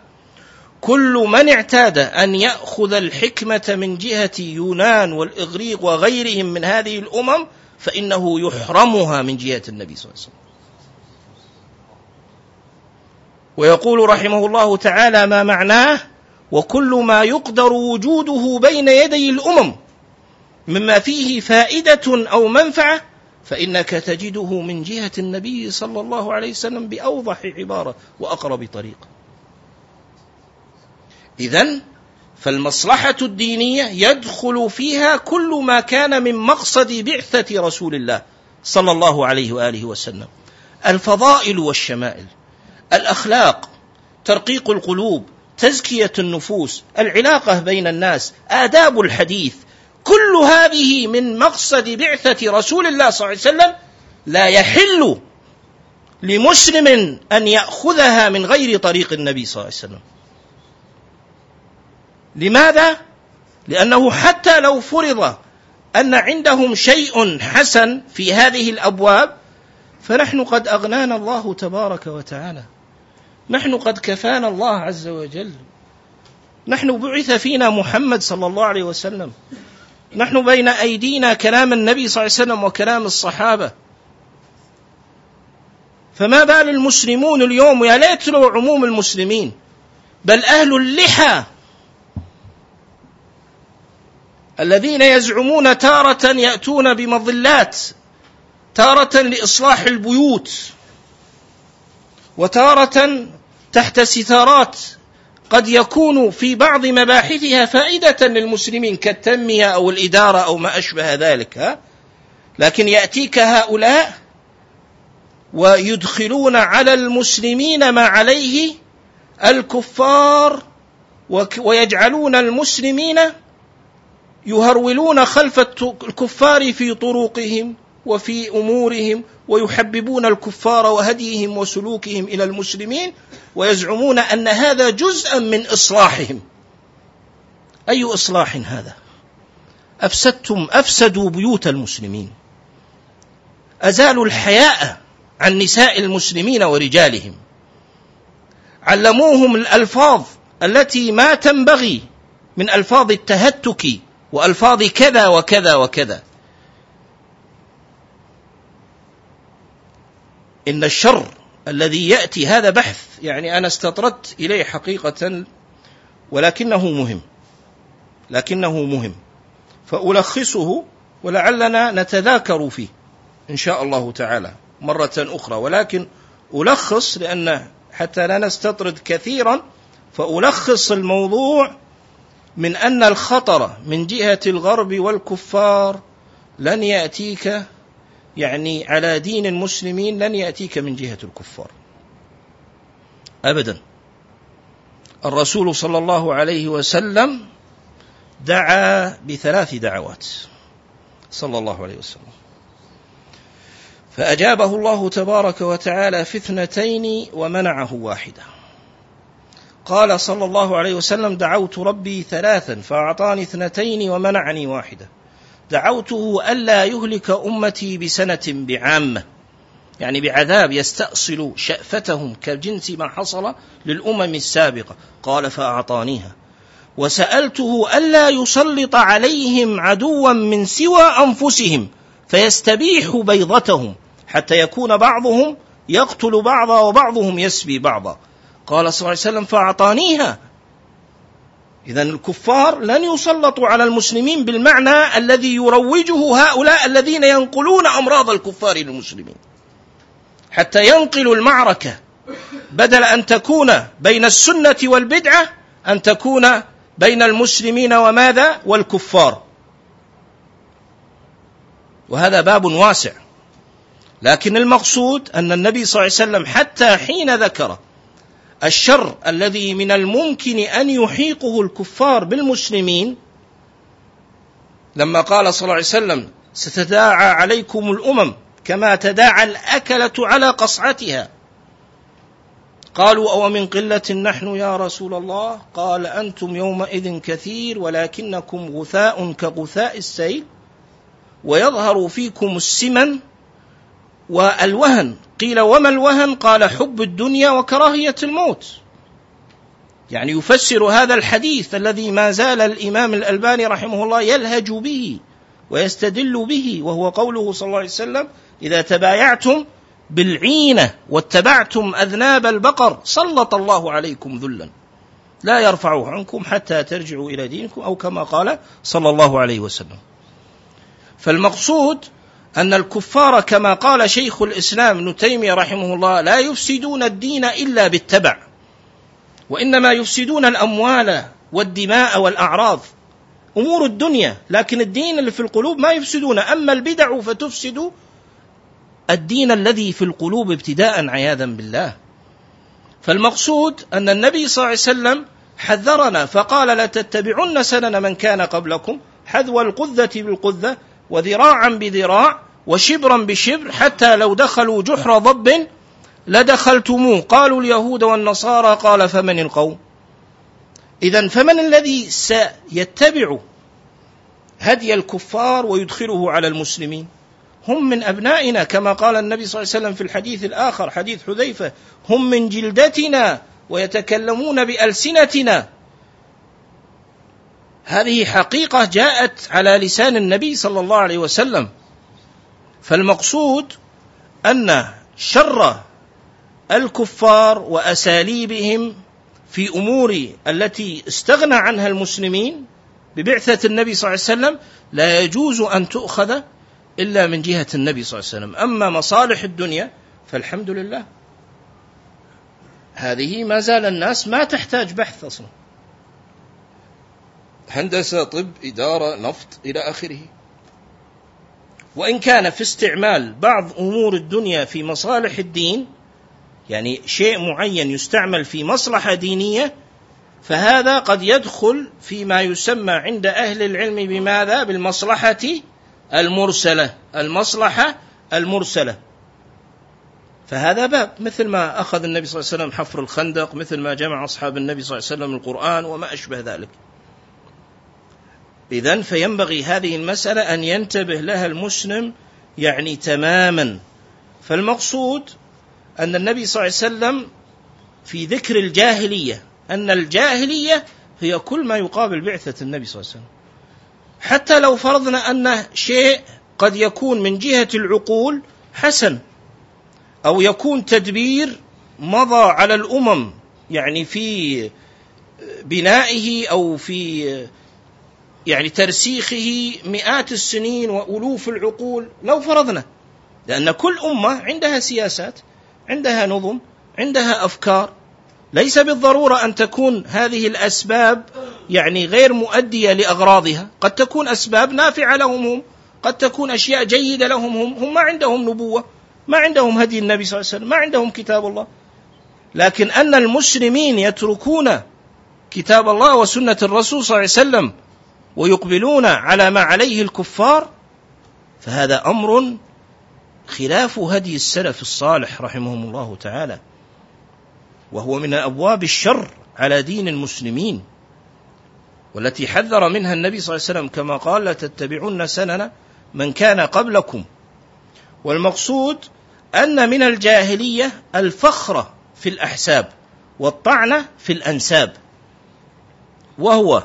كل من اعتاد أن يأخذ الحكمة من جهة يونان والإغريق وغيرهم من هذه الأمم فإنه يحرمها من جهة النبي صلى الله عليه وسلم. ويقول رحمه الله تعالى ما معناه؟ وكل ما يقدر وجوده بين يدي الأمم مما فيه فائدة أو منفعة فإنك تجده من جهة النبي صلى الله عليه وسلم بأوضح عبارة وأقرب طريقه اذا فالمصلحة الدينية يدخل فيها كل ما كان من مقصد بعثة رسول الله صلى الله عليه وآله وسلم. الفضائل والشمائل الأخلاق ترقيق القلوب تزكية النفوس العلاقة بين الناس آداب الحديث كل هذه من مقصد بعثة رسول الله صلى الله عليه وسلم لا يحل لمسلم أن يأخذها من غير طريق النبي صلى الله عليه وسلم لماذا؟ لأنه حتى لو فرض أن عندهم شيء حسن في هذه الأبواب فنحن قد أغنانا الله تبارك وتعالى نحن قد كفانا الله عز وجل. نحن بعث فينا محمد صلى الله عليه وسلم. نحن بين أيدينا كلام النبي صلى الله عليه وسلم وكلام الصحابة. فما بال المسلمون اليوم يا ليت لو عموم المسلمين بل أهل اللحى الذين يزعمون تارة يأتون بمظلات تارة لإصلاح البيوت وتارة تحت ستارات قد يكون في بعض مباحثها فائدة للمسلمين كالتنمية أو الإدارة أو ما أشبه ذلك ها؟ لكن يأتيك هؤلاء ويدخلون على المسلمين ما عليه الكفار ويجعلون المسلمين يهرولون خلف الكفار في طرقهم وفي أمورهم ويحببون الكفار وهديهم وسلوكهم إلى المسلمين ويزعمون أن هذا جزءا من إصلاحهم. أي إصلاح هذا؟ أفسدتم أفسدوا بيوت المسلمين. أزالوا الحياء عن نساء المسلمين ورجالهم. علموهم الألفاظ التي ما تنبغي من ألفاظ التهتك وألفاظ كذا وكذا وكذا. إن الشر الذي يأتي هذا بحث يعني أنا استطردت إليه حقيقة ولكنه مهم. لكنه مهم. فألخصه ولعلنا نتذاكر فيه إن شاء الله تعالى مرة أخرى. ولكن ألخص لأن حتى لا نستطرد كثيرا فألخص الموضوع من أن الخطر من جهة الغرب والكفار لن يأتيك يعني على دين المسلمين لن يأتيك من جهة الكفار. أبدا. الرسول صلى الله عليه وسلم دعا بثلاث دعوات صلى الله عليه وسلم. فأجابه الله تبارك وتعالى في اثنتين ومنعه واحدة. قال صلى الله عليه وسلم دعوت ربي ثلاثا فأعطاني اثنتين ومنعني واحدة. دعوته ألا يهلك أمتي بسنة بعامة. يعني بعذاب يستأصل شأفتهم كجنس ما حصل للأمم السابقة. قال فأعطانيها. وسألته ألا يسلط عليهم عدوا من سوى أنفسهم فيستبيح بيضتهم حتى يكون بعضهم يقتل بعضا وبعضهم يسبي بعضا. قال صلى الله عليه وسلم فأعطانيها. إذا الكفار لن يسلطوا على المسلمين بالمعنى الذي يروجه هؤلاء الذين ينقلون أمراض الكفار للمسلمين. حتى ينقلوا المعركة بدل أن تكون بين السنة والبدعة أن تكون بين المسلمين وماذا؟ والكفار. وهذا باب واسع. لكن المقصود أن النبي صلى الله عليه وسلم حتى حين ذكر الشر الذي من الممكن أن يحيقه الكفار بالمسلمين لما قال صلى الله عليه وسلم ستداعى عليكم الأمم كما تداعى الأكلة على قصعتها. قالوا أو من قلة نحن يا رسول الله؟ قال أنتم يومئذ كثير ولكنكم غثاء كغثاء السيل ويظهر فيكم السمن والوهن قيل وما الوهن؟ قال حب الدنيا وكراهية الموت. يعني يفسر هذا الحديث الذي ما زال الإمام الألباني رحمه الله يلهج به ويستدل به وهو قوله صلى الله عليه وسلم إذا تبايعتم بالعينة واتبعتم أذناب البقر سلط الله عليكم ذلا لا يرفعه عنكم حتى ترجعوا إلى دينكم أو كما قال صلى الله عليه وسلم فالمقصود أن الكفار كما قال شيخ الإسلام ابن تيمية رحمه الله لا يفسدون الدين إلا بالتبع وإنما يفسدون الأموال والدماء والأعراض أمور الدنيا لكن الدين اللي في القلوب ما يفسدون أما البدع فتفسد الدين الذي في القلوب ابتداء عياذا بالله. فالمقصود أن النبي صلى الله عليه وسلم حذرنا فقال لا تتبعن سنن من كان قبلكم حذو القذة بالقذة وذراعا بذراع وشبرا بشبر حتى لو دخلوا جحر ضب لدخلتموه. قالوا اليهود والنصارى قال فمن القوم؟ إذا فمن الذي سيتبع هدي الكفار ويدخله على المسلمين؟ هم من أبنائنا كما قال النبي صلى الله عليه وسلم في الحديث الآخر حديث حذيفة. هم من جلدتنا ويتكلمون بألسنتنا. هذه حقيقة جاءت على لسان النبي صلى الله عليه وسلم. فالمقصود أن شر الكفار وأساليبهم في أمور التي استغنى عنها المسلمين ببعثة النبي صلى الله عليه وسلم لا يجوز أن تؤخذ إلا من جهة النبي صلى الله عليه وسلم. أما مصالح الدنيا فالحمد لله. هذه ما زال الناس ما تحتاج بحث أصلا. هندسة طب إدارة نفط إلى آخره. وإن كان في استعمال بعض أمور الدنيا في مصالح الدين يعني شيء معين يستعمل في مصلحة دينية فهذا قد يدخل فيما يسمى عند أهل العلم بماذا؟ بالمصلحة المرسلة. المصلحة المرسلة. فهذا باب مثل ما أخذ النبي صلى الله عليه وسلم حفر الخندق مثل ما جمع أصحاب النبي صلى الله عليه وسلم القرآن وما أشبه ذلك. إذا فينبغي هذه المسألة أن ينتبه لها المسلم يعني تماما. فالمقصود أن النبي صلى الله عليه وسلم في ذكر الجاهلية أن الجاهلية هي كل ما يقابل بعثة النبي صلى الله عليه وسلم. حتى لو فرضنا أن شيء قد يكون من جهة العقول حسن أو يكون تدبير مضى على الأمم يعني في بنائه أو في يعني ترسيخه مئات السنين وألوف العقول لو فرضنا لأن كل أمة عندها سياسات عندها نظم عندها أفكار. ليس بالضرورة أن تكون هذه الأسباب يعني غير مؤدية لأغراضها. قد تكون أسباب نافعة لهم هم قد تكون أشياء جيدة لهم هم. هم ما عندهم نبوة ما عندهم هدي النبي صلى الله عليه وسلم ما عندهم كتاب الله. لكن أن المسلمين يتركون كتاب الله وسنة الرسول صلى الله عليه وسلم ويقبلون على ما عليه الكفار فهذا أمر خلاف هدي السلف الصالح رحمهم الله تعالى. وهو من أبواب الشر على دين المسلمين والتي حذر منها النبي صلى الله عليه وسلم كما قال لتتبعن سنن من كان قبلكم والمقصود أن من الجاهلية الفخر في الأحساب والطعن في الأنساب وهو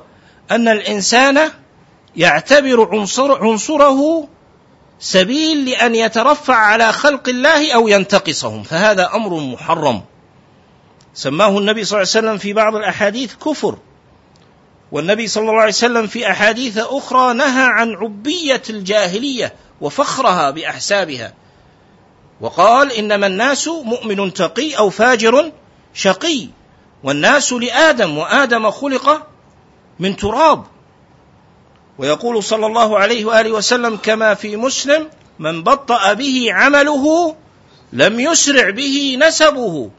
أن الإنسان يعتبر عنصر عنصره سبيل لأن يترفع على خلق الله أو ينتقصهم فهذا أمر محرم. سماه النبي صلى الله عليه وسلم في بعض الأحاديث كفر والنبي صلى الله عليه وسلم في أحاديث أخرى نهى عن عبية الجاهلية وفخرها بأحسابها وقال إنما الناس مؤمن تقي أو فاجر شقي والناس لآدم وآدم خلق من تراب. ويقول صلى الله عليه وآله وسلم كما في مسلم من بطأ به عمله لم يسرع به نسبه.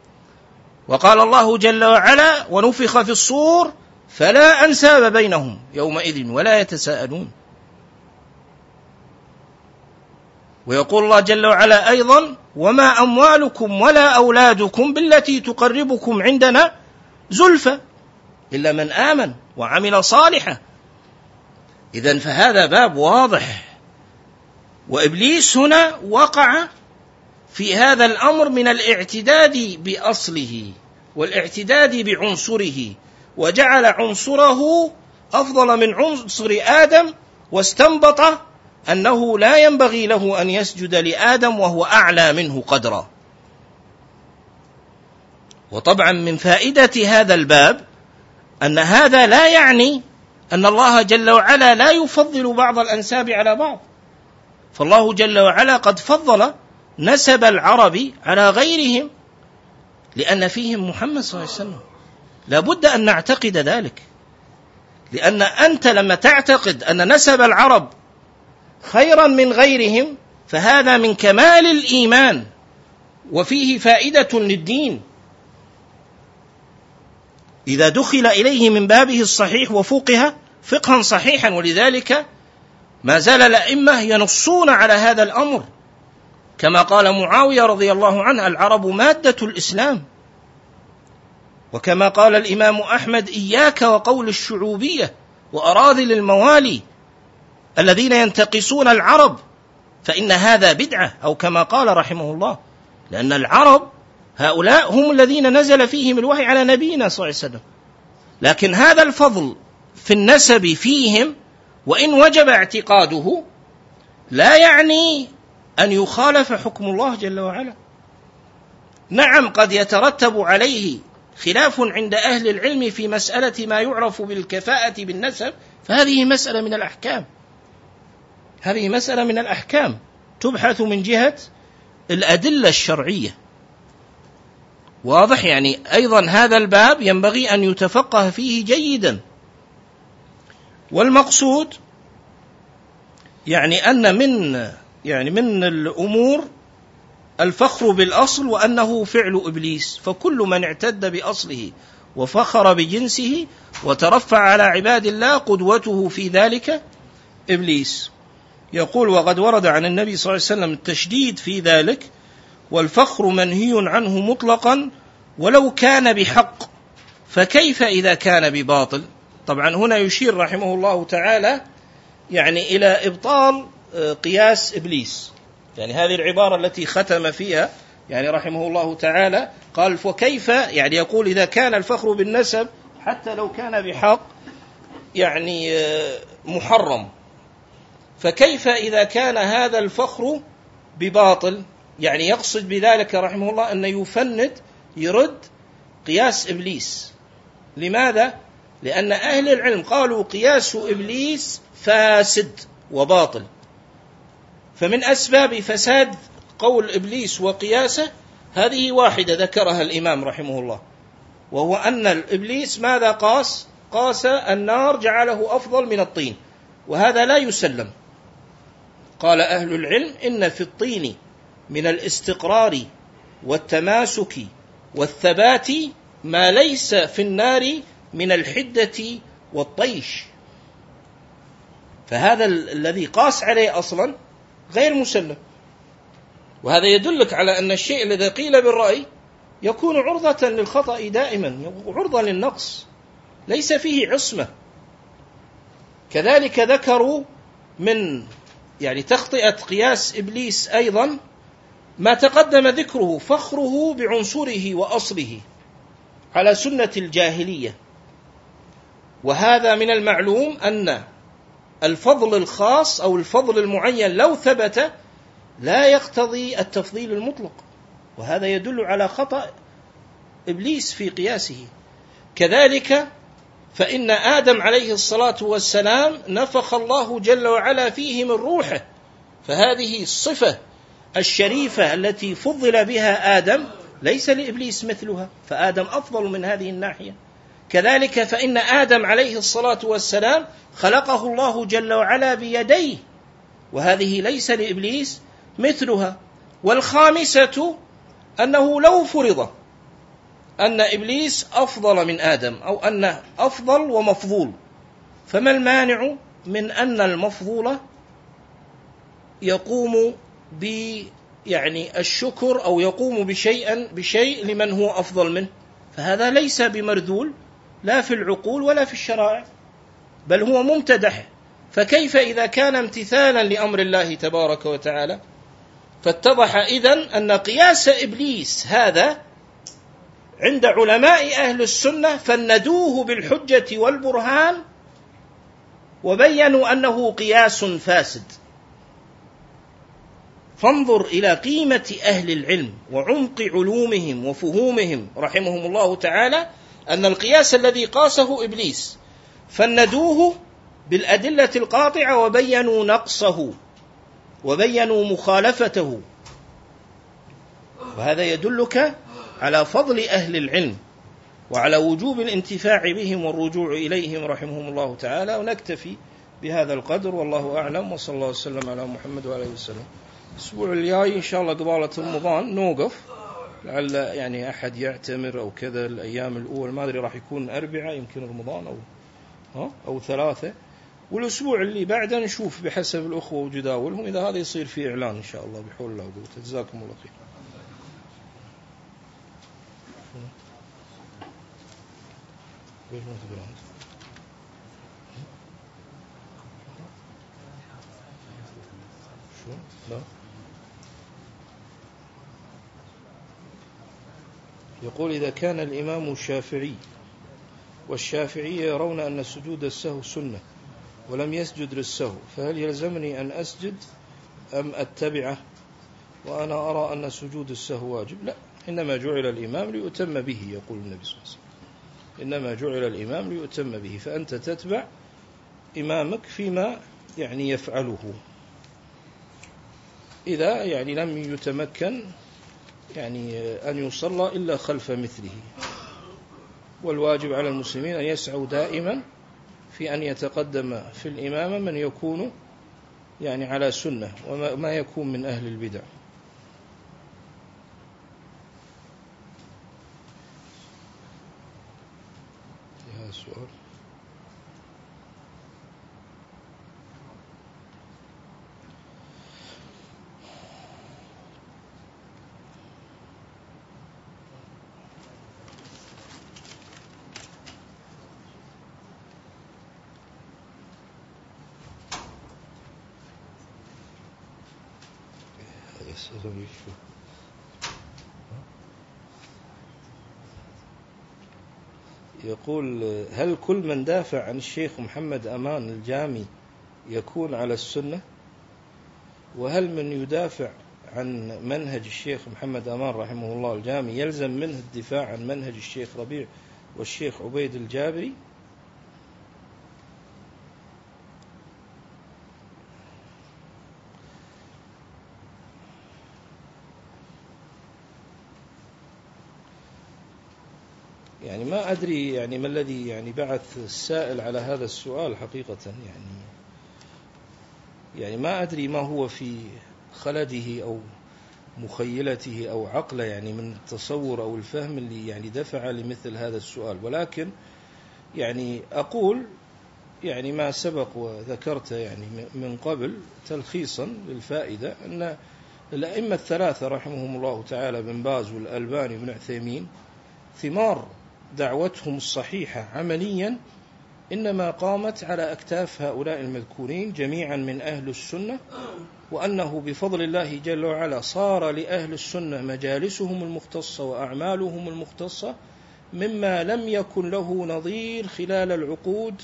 وقال الله جل وعلا ونفخ في الصور فلا أنساب بينهم يومئذ ولا يتساءلون. ويقول الله جل وعلا أيضا وما أموالكم ولا أولادكم بالتي تقربكم عندنا زلفى. إلا من آمن وعمل صالحا. اذا فهذا باب واضح. وإبليس هنا وقع في هذا الأمر من الاعتداد بأصله والاعتداد بعنصره وجعل عنصره أفضل من عنصر آدم واستنبط أنه لا ينبغي له أن يسجد لآدم وهو أعلى منه قدرا. وطبعا من فائدة هذا الباب أن هذا لا يعني أن الله جل وعلا لا يفضل بعض الأنساب على بعض. فالله جل وعلا قد فضل نسب العرب على غيرهم لأن فيهم محمد صلى الله عليه وسلم. لابد أن نعتقد ذلك. لأن أنت لما تعتقد أن نسب العرب خيرا من غيرهم فهذا من كمال الإيمان وفيه فائدة للدين. إذا دخل إليه من بابه الصحيح وفقه فقها صحيحا ولذلك ما زال الأئمة ينصون على هذا الأمر. كما قال معاوية رضي الله عنه العرب مادة الإسلام. وكما قال الإمام أحمد إياك وقول الشعوبية وأراذل الموالي الذين ينتقصون العرب فإن هذا بدعة أو كما قال رحمه الله لأن العرب هؤلاء هم الذين نزل فيهم الوحي على نبينا صلى الله عليه وسلم. لكن هذا الفضل في النسب فيهم وإن وجب اعتقاده لا يعني أن يخالف حكم الله جل وعلا. نعم قد يترتب عليه خلاف عند أهل العلم في مسألة ما يعرف بالكفاءة بالنسب فهذه مسألة من الأحكام. هذه مسألة من الأحكام تبحث من جهة الأدلة الشرعية. واضح يعني أيضا هذا الباب ينبغي أن يتفقه فيه جيدا. والمقصود يعني أن من يعني من الأمور الفخر بالأصل وأنه فعل إبليس فكل من اعتد بأصله وفخر بجنسه وترفع على عباد الله قدوته في ذلك إبليس. يقول وقد ورد عن النبي صلى الله عليه وسلم التشديد في ذلك والفخر منهي عنه مطلقا ولو كان بحق. فكيف إذا كان بباطل؟ طبعا هنا يشير رحمه الله تعالى يعني إلى إبطال آه، قياس إبليس. يعني هذه العبارة التي ختم فيها يعني رحمه الله تعالى قال وكيف يعني يقول إذا كان الفخر بالنسب حتى لو كان بحق يعني آه، محرم. فكيف إذا كان هذا الفخر بباطل؟ يعني يقصد بذلك رحمه الله أن يفند يرد قياس إبليس. لماذا؟ لأن أهل العلم قالوا قياس إبليس فاسد وباطل. فمن أسباب فساد قول إبليس وقياسه هذه واحدة ذكرها الإمام رحمه الله وهو أن الإبليس ماذا قاس؟ قاس النار جعله أفضل من الطين وهذا لا يسلم. قال أهل العلم إن في الطين من الاستقرار والتماسك والثبات ما ليس في النار من الحدة والطيش. فهذا الذي قاس عليه أصلا غير مسلم. وهذا يدلك على أن الشيء الذي قيل بالرأي يكون عرضة للخطأ دائما عرضة للنقص ليس فيه عصمة. كذلك ذكروا من يعني تخطئة قياس إبليس أيضا ما تقدم ذكره فخره بعنصره وأصله على سنة الجاهلية. وهذا من المعلوم أن الفضل الخاص أو الفضل المعين لو ثبت لا يقتضي التفضيل المطلق. وهذا يدل على خطأ إبليس في قياسه. كذلك فإن آدم عليه الصلاة والسلام نفخ الله جل وعلا فيه من روحه فهذه الصفة الشريفة التي فضل بها آدم ليس لإبليس مثلها فآدم أفضل من هذه الناحية. كذلك فإن آدم عليه الصلاة والسلام خلقه الله جل وعلا بيديه وهذه ليس لإبليس مثلها. والخامسة أنه لو فرض أن إبليس أفضل من آدم أو أنه أفضل ومفضول فما المانع من أن المفضول يقوم ب يعني الشكر أو يقوم بشيء بشيء لمن هو أفضل منه. فهذا ليس بمرذول لا في العقول ولا في الشرائع بل هو ممتدح. فكيف إذا كان امتثالا لأمر الله تبارك وتعالى؟ فاتضح إذن أن قياس إبليس هذا عند علماء أهل السنة فندوه بالحجة والبرهان وبينوا أنه قياس فاسد. فانظر إلى قيمة أهل العلم وعمق علومهم وفهومهم رحمهم الله تعالى أن القياس الذي قاسه إبليس فندوه بالأدلة القاطعة وبينوا نقصه وبينوا مخالفته. وهذا يدلك على فضل أهل العلم وعلى وجوب الانتفاع بهم والرجوع إليهم رحمهم الله تعالى. ونكتفي بهذا القدر والله أعلم وصلى الله وسلم على محمد وعلى وسلم. الأسبوع الجاي إن شاء الله قبالة رمضان نوقف. لعل يعني أحد يعتمر أو كذا الأيام الأول ما أدري راح يكون أربعة يمكن رمضان أو ها؟ أو ثلاثة. والأسبوع اللي بعده نشوف بحسب الأخوة وجداولهم إذا هذا يصير فيه إعلان إن شاء الله بحول الله وقوته جزاكم الله خير. شو؟ يقول إذا كان الإمام الشافعي والشافعية يرون أن سجود السهو سنة ولم يسجد للسهو فهل يلزمني أن أسجد أم أتبعه؟ وأنا أرى أن سجود السهو واجب. لا إنما جعل الإمام ليؤتم به يقول النبي صلى الله عليه وسلم. إنما جعل الإمام ليؤتم به فأنت تتبع إمامك فيما يعني يفعله. إذا يعني لم يتمكن يعني أن يصلى إلا خلف مثله. والواجب على المسلمين أن يسعوا دائما في أن يتقدم في الإمامة من يكون يعني على سنة وما يكون من أهل البدع. Yes, يقول هل كل من دافع عن الشيخ محمد أمان الجامي يكون على السنة؟ وهل من يدافع عن منهج الشيخ محمد أمان رحمه الله الجامي يلزم منه الدفاع عن منهج الشيخ ربيع والشيخ عبيد الجابري؟ يعني ما أدري يعني ما الذي يعني بعث السائل على هذا السؤال حقيقة يعني. يعني ما أدري ما هو في خلده أو مخيلته أو عقله يعني من التصور أو الفهم اللي يعني دفع لمثل هذا السؤال. ولكن يعني أقول يعني ما سبق وذكرت يعني من قبل تلخيصا للفائدة أن الأئمة الثلاثة رحمهم الله تعالى بن باز والألباني بن عثيمين ثمار دعوتهم الصحيحة عمليا إنما قامت على أكتاف هؤلاء المذكورين جميعا من أهل السنة وأنه بفضل الله جل وعلا صار لأهل السنة مجالسهم المختصة وأعمالهم المختصة مما لم يكن له نظير خلال العقود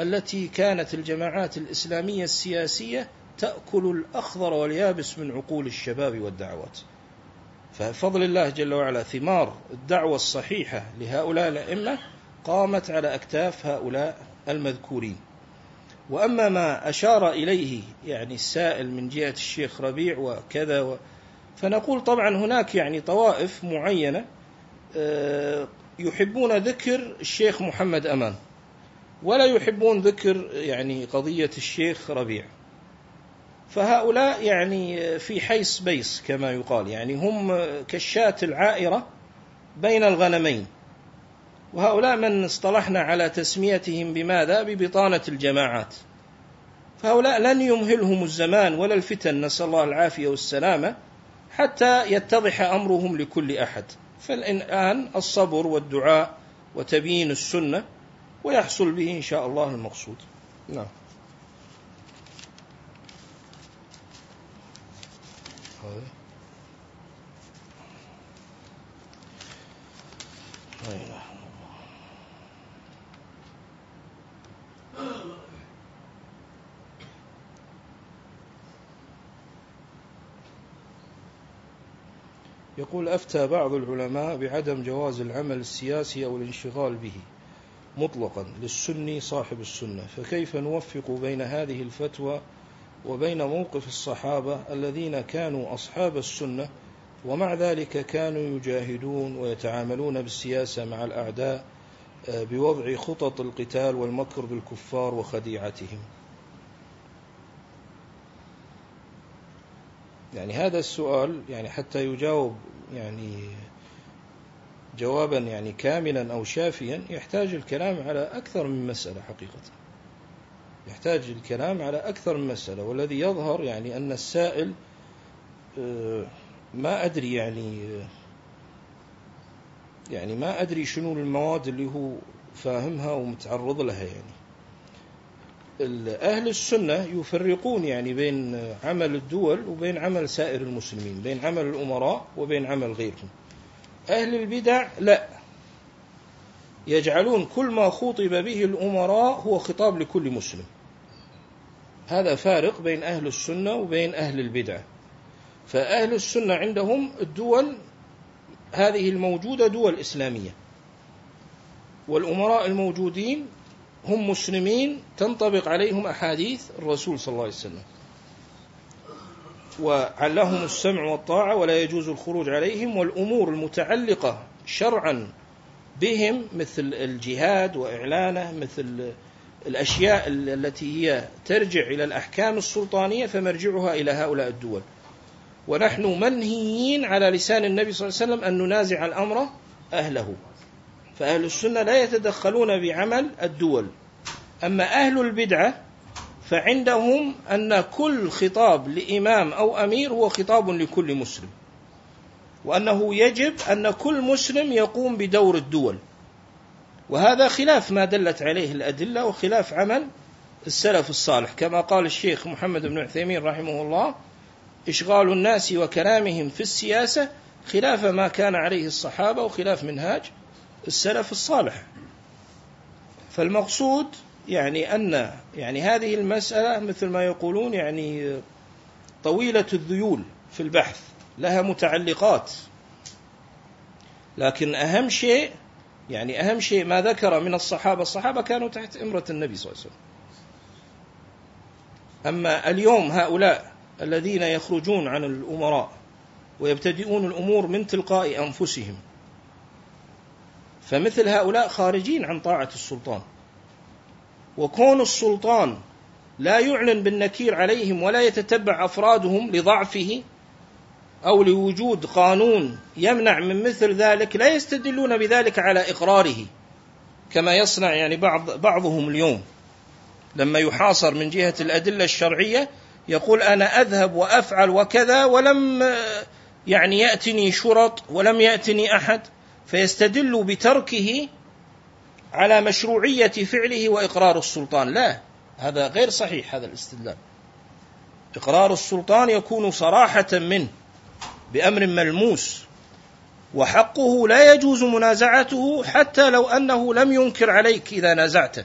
التي كانت الجماعات الإسلامية السياسية تأكل الأخضر واليابس من عقول الشباب والدعوات. ففضل الله جل وعلا ثمار الدعوة الصحيحة لهؤلاء الأئمة قامت على أكتاف هؤلاء المذكورين. وأما ما أشار إليه يعني السائل من جهة الشيخ ربيع وكذا و فنقول طبعا هناك يعني طوائف معينة آه، يحبون ذكر الشيخ محمد أمان ولا يحبون ذكر يعني قضية الشيخ ربيع. فهؤلاء يعني في حيث بيس كما يقال. يعني هم كالشاة العائرة بين الغنمين. وهؤلاء من اصطلحنا على تسميتهم بماذا؟ ببطانة الجماعات. فهؤلاء لن يمهلهم الزمان ولا الفتن نسأل الله العافية والسلامة حتى يتضح أمرهم لكل أحد. فالآن الصبر والدعاء وتبيين السنة ويحصل به إن شاء الله المقصود. نعم. يقول أفتى بعض العلماء بعدم جواز العمل السياسي أو الانشغال به مطلقا للسني صاحب السنة فكيف نوفق بين هذه الفتوى وبين موقف الصحابة الذين كانوا أصحاب السنة ومع ذلك كانوا يجاهدون ويتعاملون بالسياسة مع الأعداء آه، بوضع خطط القتال والمكر بالكفار وخديعتهم. يعني هذا السؤال يعني حتى يجاوب يعني جوابا يعني كاملا أو شافيا يحتاج الكلام على أكثر من مسألة حقيقة. يحتاج الكلام على أكثر من مسألة والذي يظهر يعني أن السائل آه، ما أدري يعني آه، يعني ما أدري شنو المواد اللي هو فاهمها ومتعرض لها يعني. أهل السنة يفرقون يعني بين عمل الدول وبين عمل سائر المسلمين بين عمل الأمراء وبين عمل غيرهم. أهل البدع لا. يجعلون كل ما خطب به الأمراء هو خطاب لكل مسلم. هذا فارق بين أهل السنة وبين أهل البدع. فأهل السنة عندهم الدول هذه الموجودة دول إسلامية. والأمراء الموجودين هم مسلمين تنطبق عليهم أحاديث الرسول صلى الله عليه وسلم. وعلهم السمع والطاعة ولا يجوز الخروج عليهم والأمور المتعلقة شرعا بهم مثل الجهاد وإعلانه مثل الأشياء التي هي ترجع إلى الأحكام السلطانية فمرجعها إلى هؤلاء الدول. ونحن منهيين على لسان النبي صلى الله عليه وسلم أن ننازع الأمر أهله. فأهل السنة لا يتدخلون بعمل الدول. أما أهل البدعة فعندهم أن كل خطاب لإمام أو أمير هو خطاب لكل مسلم. وأنه يجب أن كل مسلم يقوم بدور الدول. وهذا خلاف ما دلت عليه الأدلة وخلاف عمل السلف الصالح. كما قال الشيخ محمد بن عثيمين رحمه الله إشغال الناس وكلامهم في السياسة خلاف ما كان عليه الصحابة وخلاف منهاج السلف الصالح. فالمقصود يعني أن يعني هذه المسألة مثل ما يقولون يعني طويلة الذيول في البحث لها متعلقات. لكن أهم شيء يعني أهم شيء ما ذكر من الصحابة الصحابة كانوا تحت إمرة النبي صلى الله عليه وسلم. أما اليوم هؤلاء الذين يخرجون عن الأمراء ويبتدئون الأمور من تلقاء أنفسهم فمثل هؤلاء خارجين عن طاعة السلطان. وكون السلطان لا يعلن بالنكير عليهم ولا يتتبع أفرادهم لضعفه أو لوجود قانون يمنع من مثل ذلك لا يستدلون بذلك على إقراره كما يصنع يعني بعض بعضهم اليوم. لما يحاصر من جهة الأدلة الشرعية يقول أنا أذهب وأفعل وكذا ولم يعني يأتني شرط ولم يأتني أحد فيستدل بتركه على مشروعية فعله وإقرار السلطان. لا هذا غير صحيح هذا الاستدلال. إقرار السلطان يكون صراحة منه. بأمر ملموس. وحقه لا يجوز منازعته حتى لو أنه لم ينكر عليك إذا نازعته.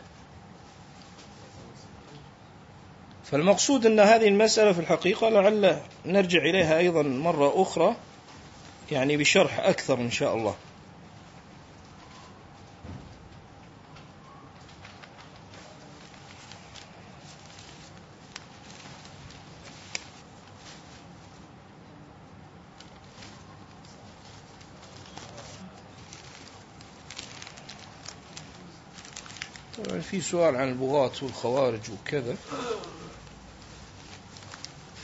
فالمقصود أن هذه المسألة في الحقيقة لعل نرجع إليها أيضا مرة أخرى يعني بشرح أكثر إن شاء الله طبعا في سؤال عن البغاة والخوارج وكذا.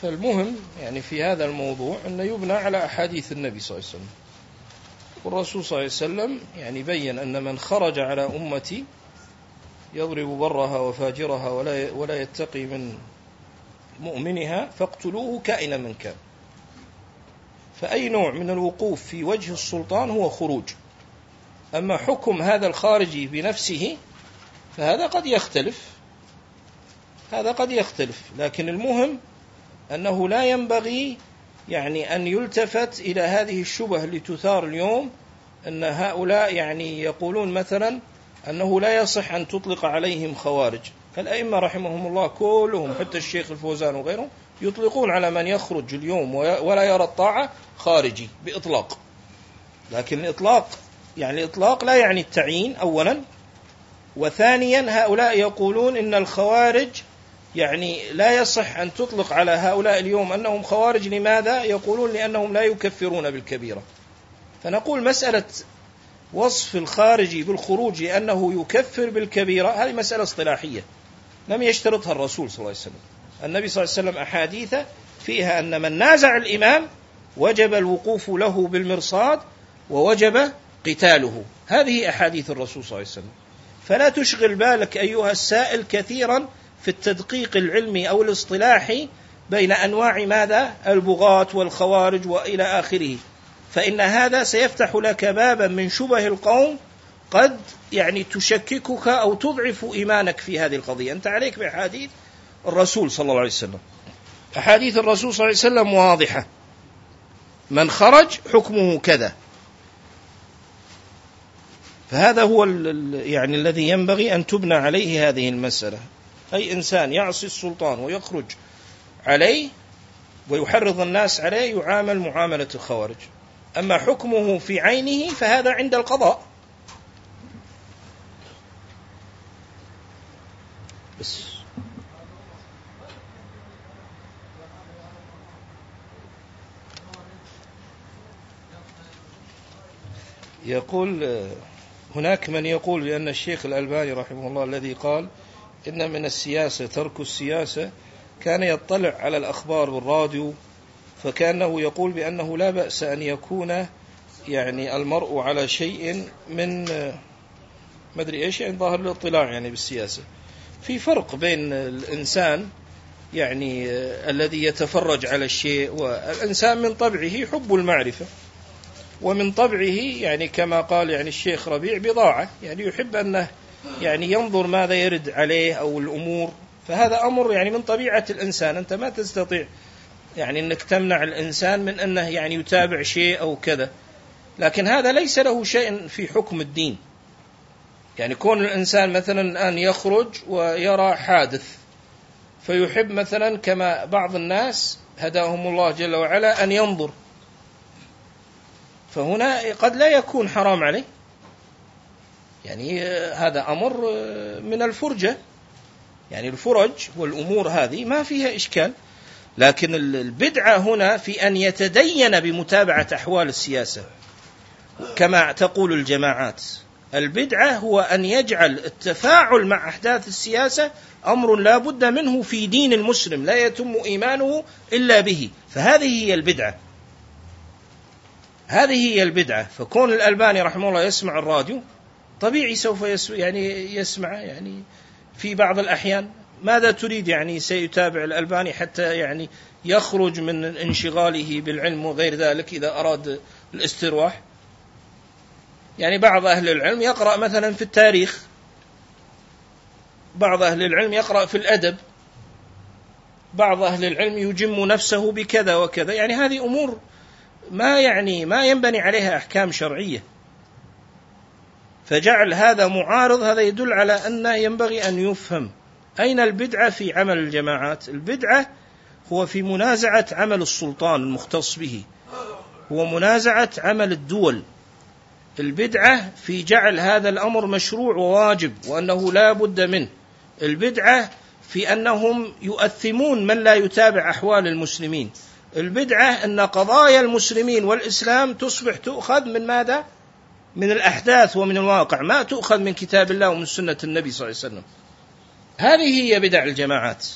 فالمهم يعني في هذا الموضوع أنه يبنى على أحاديث النبي صلى الله عليه وسلم. والرسول صلى الله عليه وسلم يعني بين أن من خرج على أمتي يضرب برها وفاجرها ولا ولا يتقي من مؤمنها فاقتلوه كائنا من كان. فأي نوع من الوقوف في وجه السلطان هو خروج. أما حكم هذا الخارجي بنفسه فهذا قد يختلف. هذا قد يختلف. لكن المهم أنه لا ينبغي يعني أن يلتفت إلى هذه الشبه اللي تثار اليوم أن هؤلاء يعني يقولون مثلا أنه لا يصح أن تطلق عليهم خوارج. الأئمة رحمهم الله كلهم حتى الشيخ الفوزان وغيرهم يطلقون على من يخرج اليوم ولا يرى الطاعة خارجي بإطلاق. لكن الإطلاق يعني الإطلاق لا يعني التعيين أولا وثانيا هؤلاء يقولون إن الخوارج يعني لا يصح أن تطلق على هؤلاء اليوم أنهم خوارج. لماذا؟ يقولون لأنهم لا يكفرون بالكبيرة. فنقول مسألة وصف الخارجي بالخروج لأنه يكفر بالكبيرة هذه مسألة اصطلاحية. لم يشترطها الرسول صلى الله عليه وسلم. النبي صلى الله عليه وسلم أحاديث فيها أن من نازع الإمام وجب الوقوف له بالمرصاد ووجب قتاله. هذه أحاديث الرسول صلى الله عليه وسلم. فلا تشغل بالك أيها السائل كثيرا في التدقيق العلمي أو الاصطلاحي بين أنواع ماذا؟ البغاة والخوارج وإلى آخره. فإن هذا سيفتح لك بابا من شبه القوم قد يعني تشككك أو تضعف إيمانك في هذه القضية. أنت عليك بأحاديث الرسول صلى الله عليه وسلم. أحاديث الرسول صلى الله عليه وسلم واضحة. من خرج حكمه كذا. فهذا هو يعني الذي ينبغي أن تبنى عليه هذه المسألة. أي إنسان يعصي السلطان ويخرج عليه ويحرض الناس عليه يعامل معاملة الخوارج. أما حكمه في عينه فهذا عند القضاء. بس. يقول هناك من يقول بأن الشيخ الألباني رحمه الله الذي قال إن من السياسة ترك السياسة كان يطلع على الأخبار بالراديو فكأنه يقول بأنه لا بأس أن يكون يعني المرء على شيء من ما أدري إيش يعني ظاهر الاطلاع يعني بالسياسة. في فرق بين الإنسان يعني الذي يتفرج على الشيء والإنسان من طبعه حب المعرفة. ومن طبعه يعني كما قال يعني الشيخ ربيع بضاعة. يعني يحب أنه يعني ينظر ماذا يرد عليه أو الأمور. فهذا أمر يعني من طبيعة الإنسان. أنت ما تستطيع يعني أنك تمنع الإنسان من أنه يعني يتابع شيء أو كذا. لكن هذا ليس له شيء في حكم الدين. يعني كون الإنسان مثلا الآن يخرج ويرى حادث فيحب مثلا كما بعض الناس هداهم الله جل وعلا أن ينظر فهنا قد لا يكون حرام عليه. يعني هذا أمر من الفرجة. يعني الفرج والأمور هذه ما فيها إشكال لكن البدعة هنا في أن يتدين بمتابعة أحوال السياسة. كما تقول الجماعات البدعة هو أن يجعل التفاعل مع أحداث السياسة أمر لا بد منه في دين المسلم لا يتم إيمانه إلا به. فهذه هي البدعة. هذه هي البدعة. فكون الألباني رحمه الله يسمع الراديو طبيعي سوف يعني يسمع يعني في بعض الأحيان. ماذا تريد يعني سيتابع الألباني حتى يعني يخرج من انشغاله بالعلم وغير ذلك إذا أراد الاسترواح؟ يعني بعض أهل العلم يقرأ مثلا في التاريخ. بعض أهل العلم يقرأ في الأدب. بعض أهل العلم يجم نفسه بكذا وكذا. يعني هذه أمور ما يعني ما ينبني عليها أحكام شرعية. فجعل هذا معارض هذا يدل على أن ينبغي أن يفهم أين البدعة في عمل الجماعات. البدعة هو في منازعة عمل السلطان المختص به. هو منازعة عمل الدول. البدعة في جعل هذا الأمر مشروع وواجب وأنه لا بد منه. البدعة في أنهم يؤثمون من لا يتابع أحوال المسلمين. البدعة أن قضايا المسلمين والإسلام تصبح تؤخذ من ماذا؟ من الأحداث ومن الواقع ما تؤخذ من كتاب الله ومن سنة النبي صلى الله عليه وسلم. هذه هي بدع الجماعات.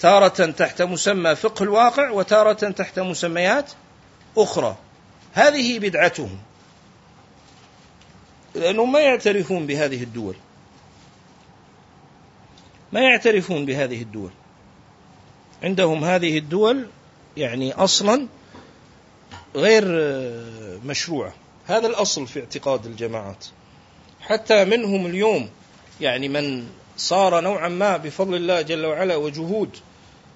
تارة تحت مسمى فقه الواقع وتارة تحت مسميات أخرى. هذه بدعتهم. لأنهم ما يعترفون بهذه الدول. ما يعترفون بهذه الدول. عندهم هذه الدول يعني أصلا غير مشروعة. هذا الأصل في اعتقاد الجماعات. حتى منهم اليوم يعني من صار نوعا ما بفضل الله جل وعلا وجهود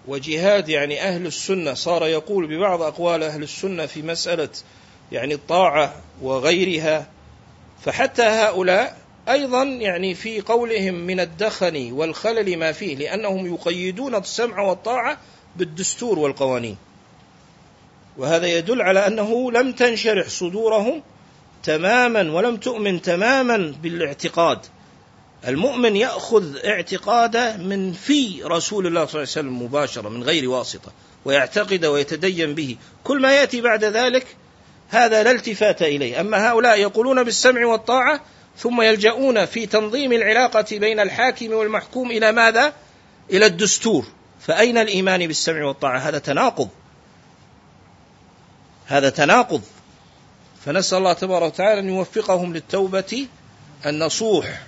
وجهاد يعني أهل السنة صار يقول ببعض أقوال أهل السنة في مسألة يعني الطاعة وغيرها. فحتى هؤلاء أيضا يعني في قولهم من الدخن والخلل ما فيه لأنهم يقيدون السمع والطاعة بالدستور والقوانين. وهذا يدل على أنه لم تنشرح صدورهم تماما ولم تؤمن تماما بالاعتقاد. المؤمن يأخذ اعتقاده من في رسول الله صلى الله عليه وسلم مباشرة من غير واسطة ويعتقد ويتدين به. كل ما يأتي بعد ذلك هذا لا التفات إليه. أما هؤلاء يقولون بالسمع والطاعة ثم يلجؤون في تنظيم العلاقة بين الحاكم والمحكوم إلى ماذا؟ إلى الدستور فأين الإيمان بالسمع والطاعة؟ هذا تناقض هذا تناقض فنسأل الله تبارك وتعالى أن يوفقهم للتوبة النصوح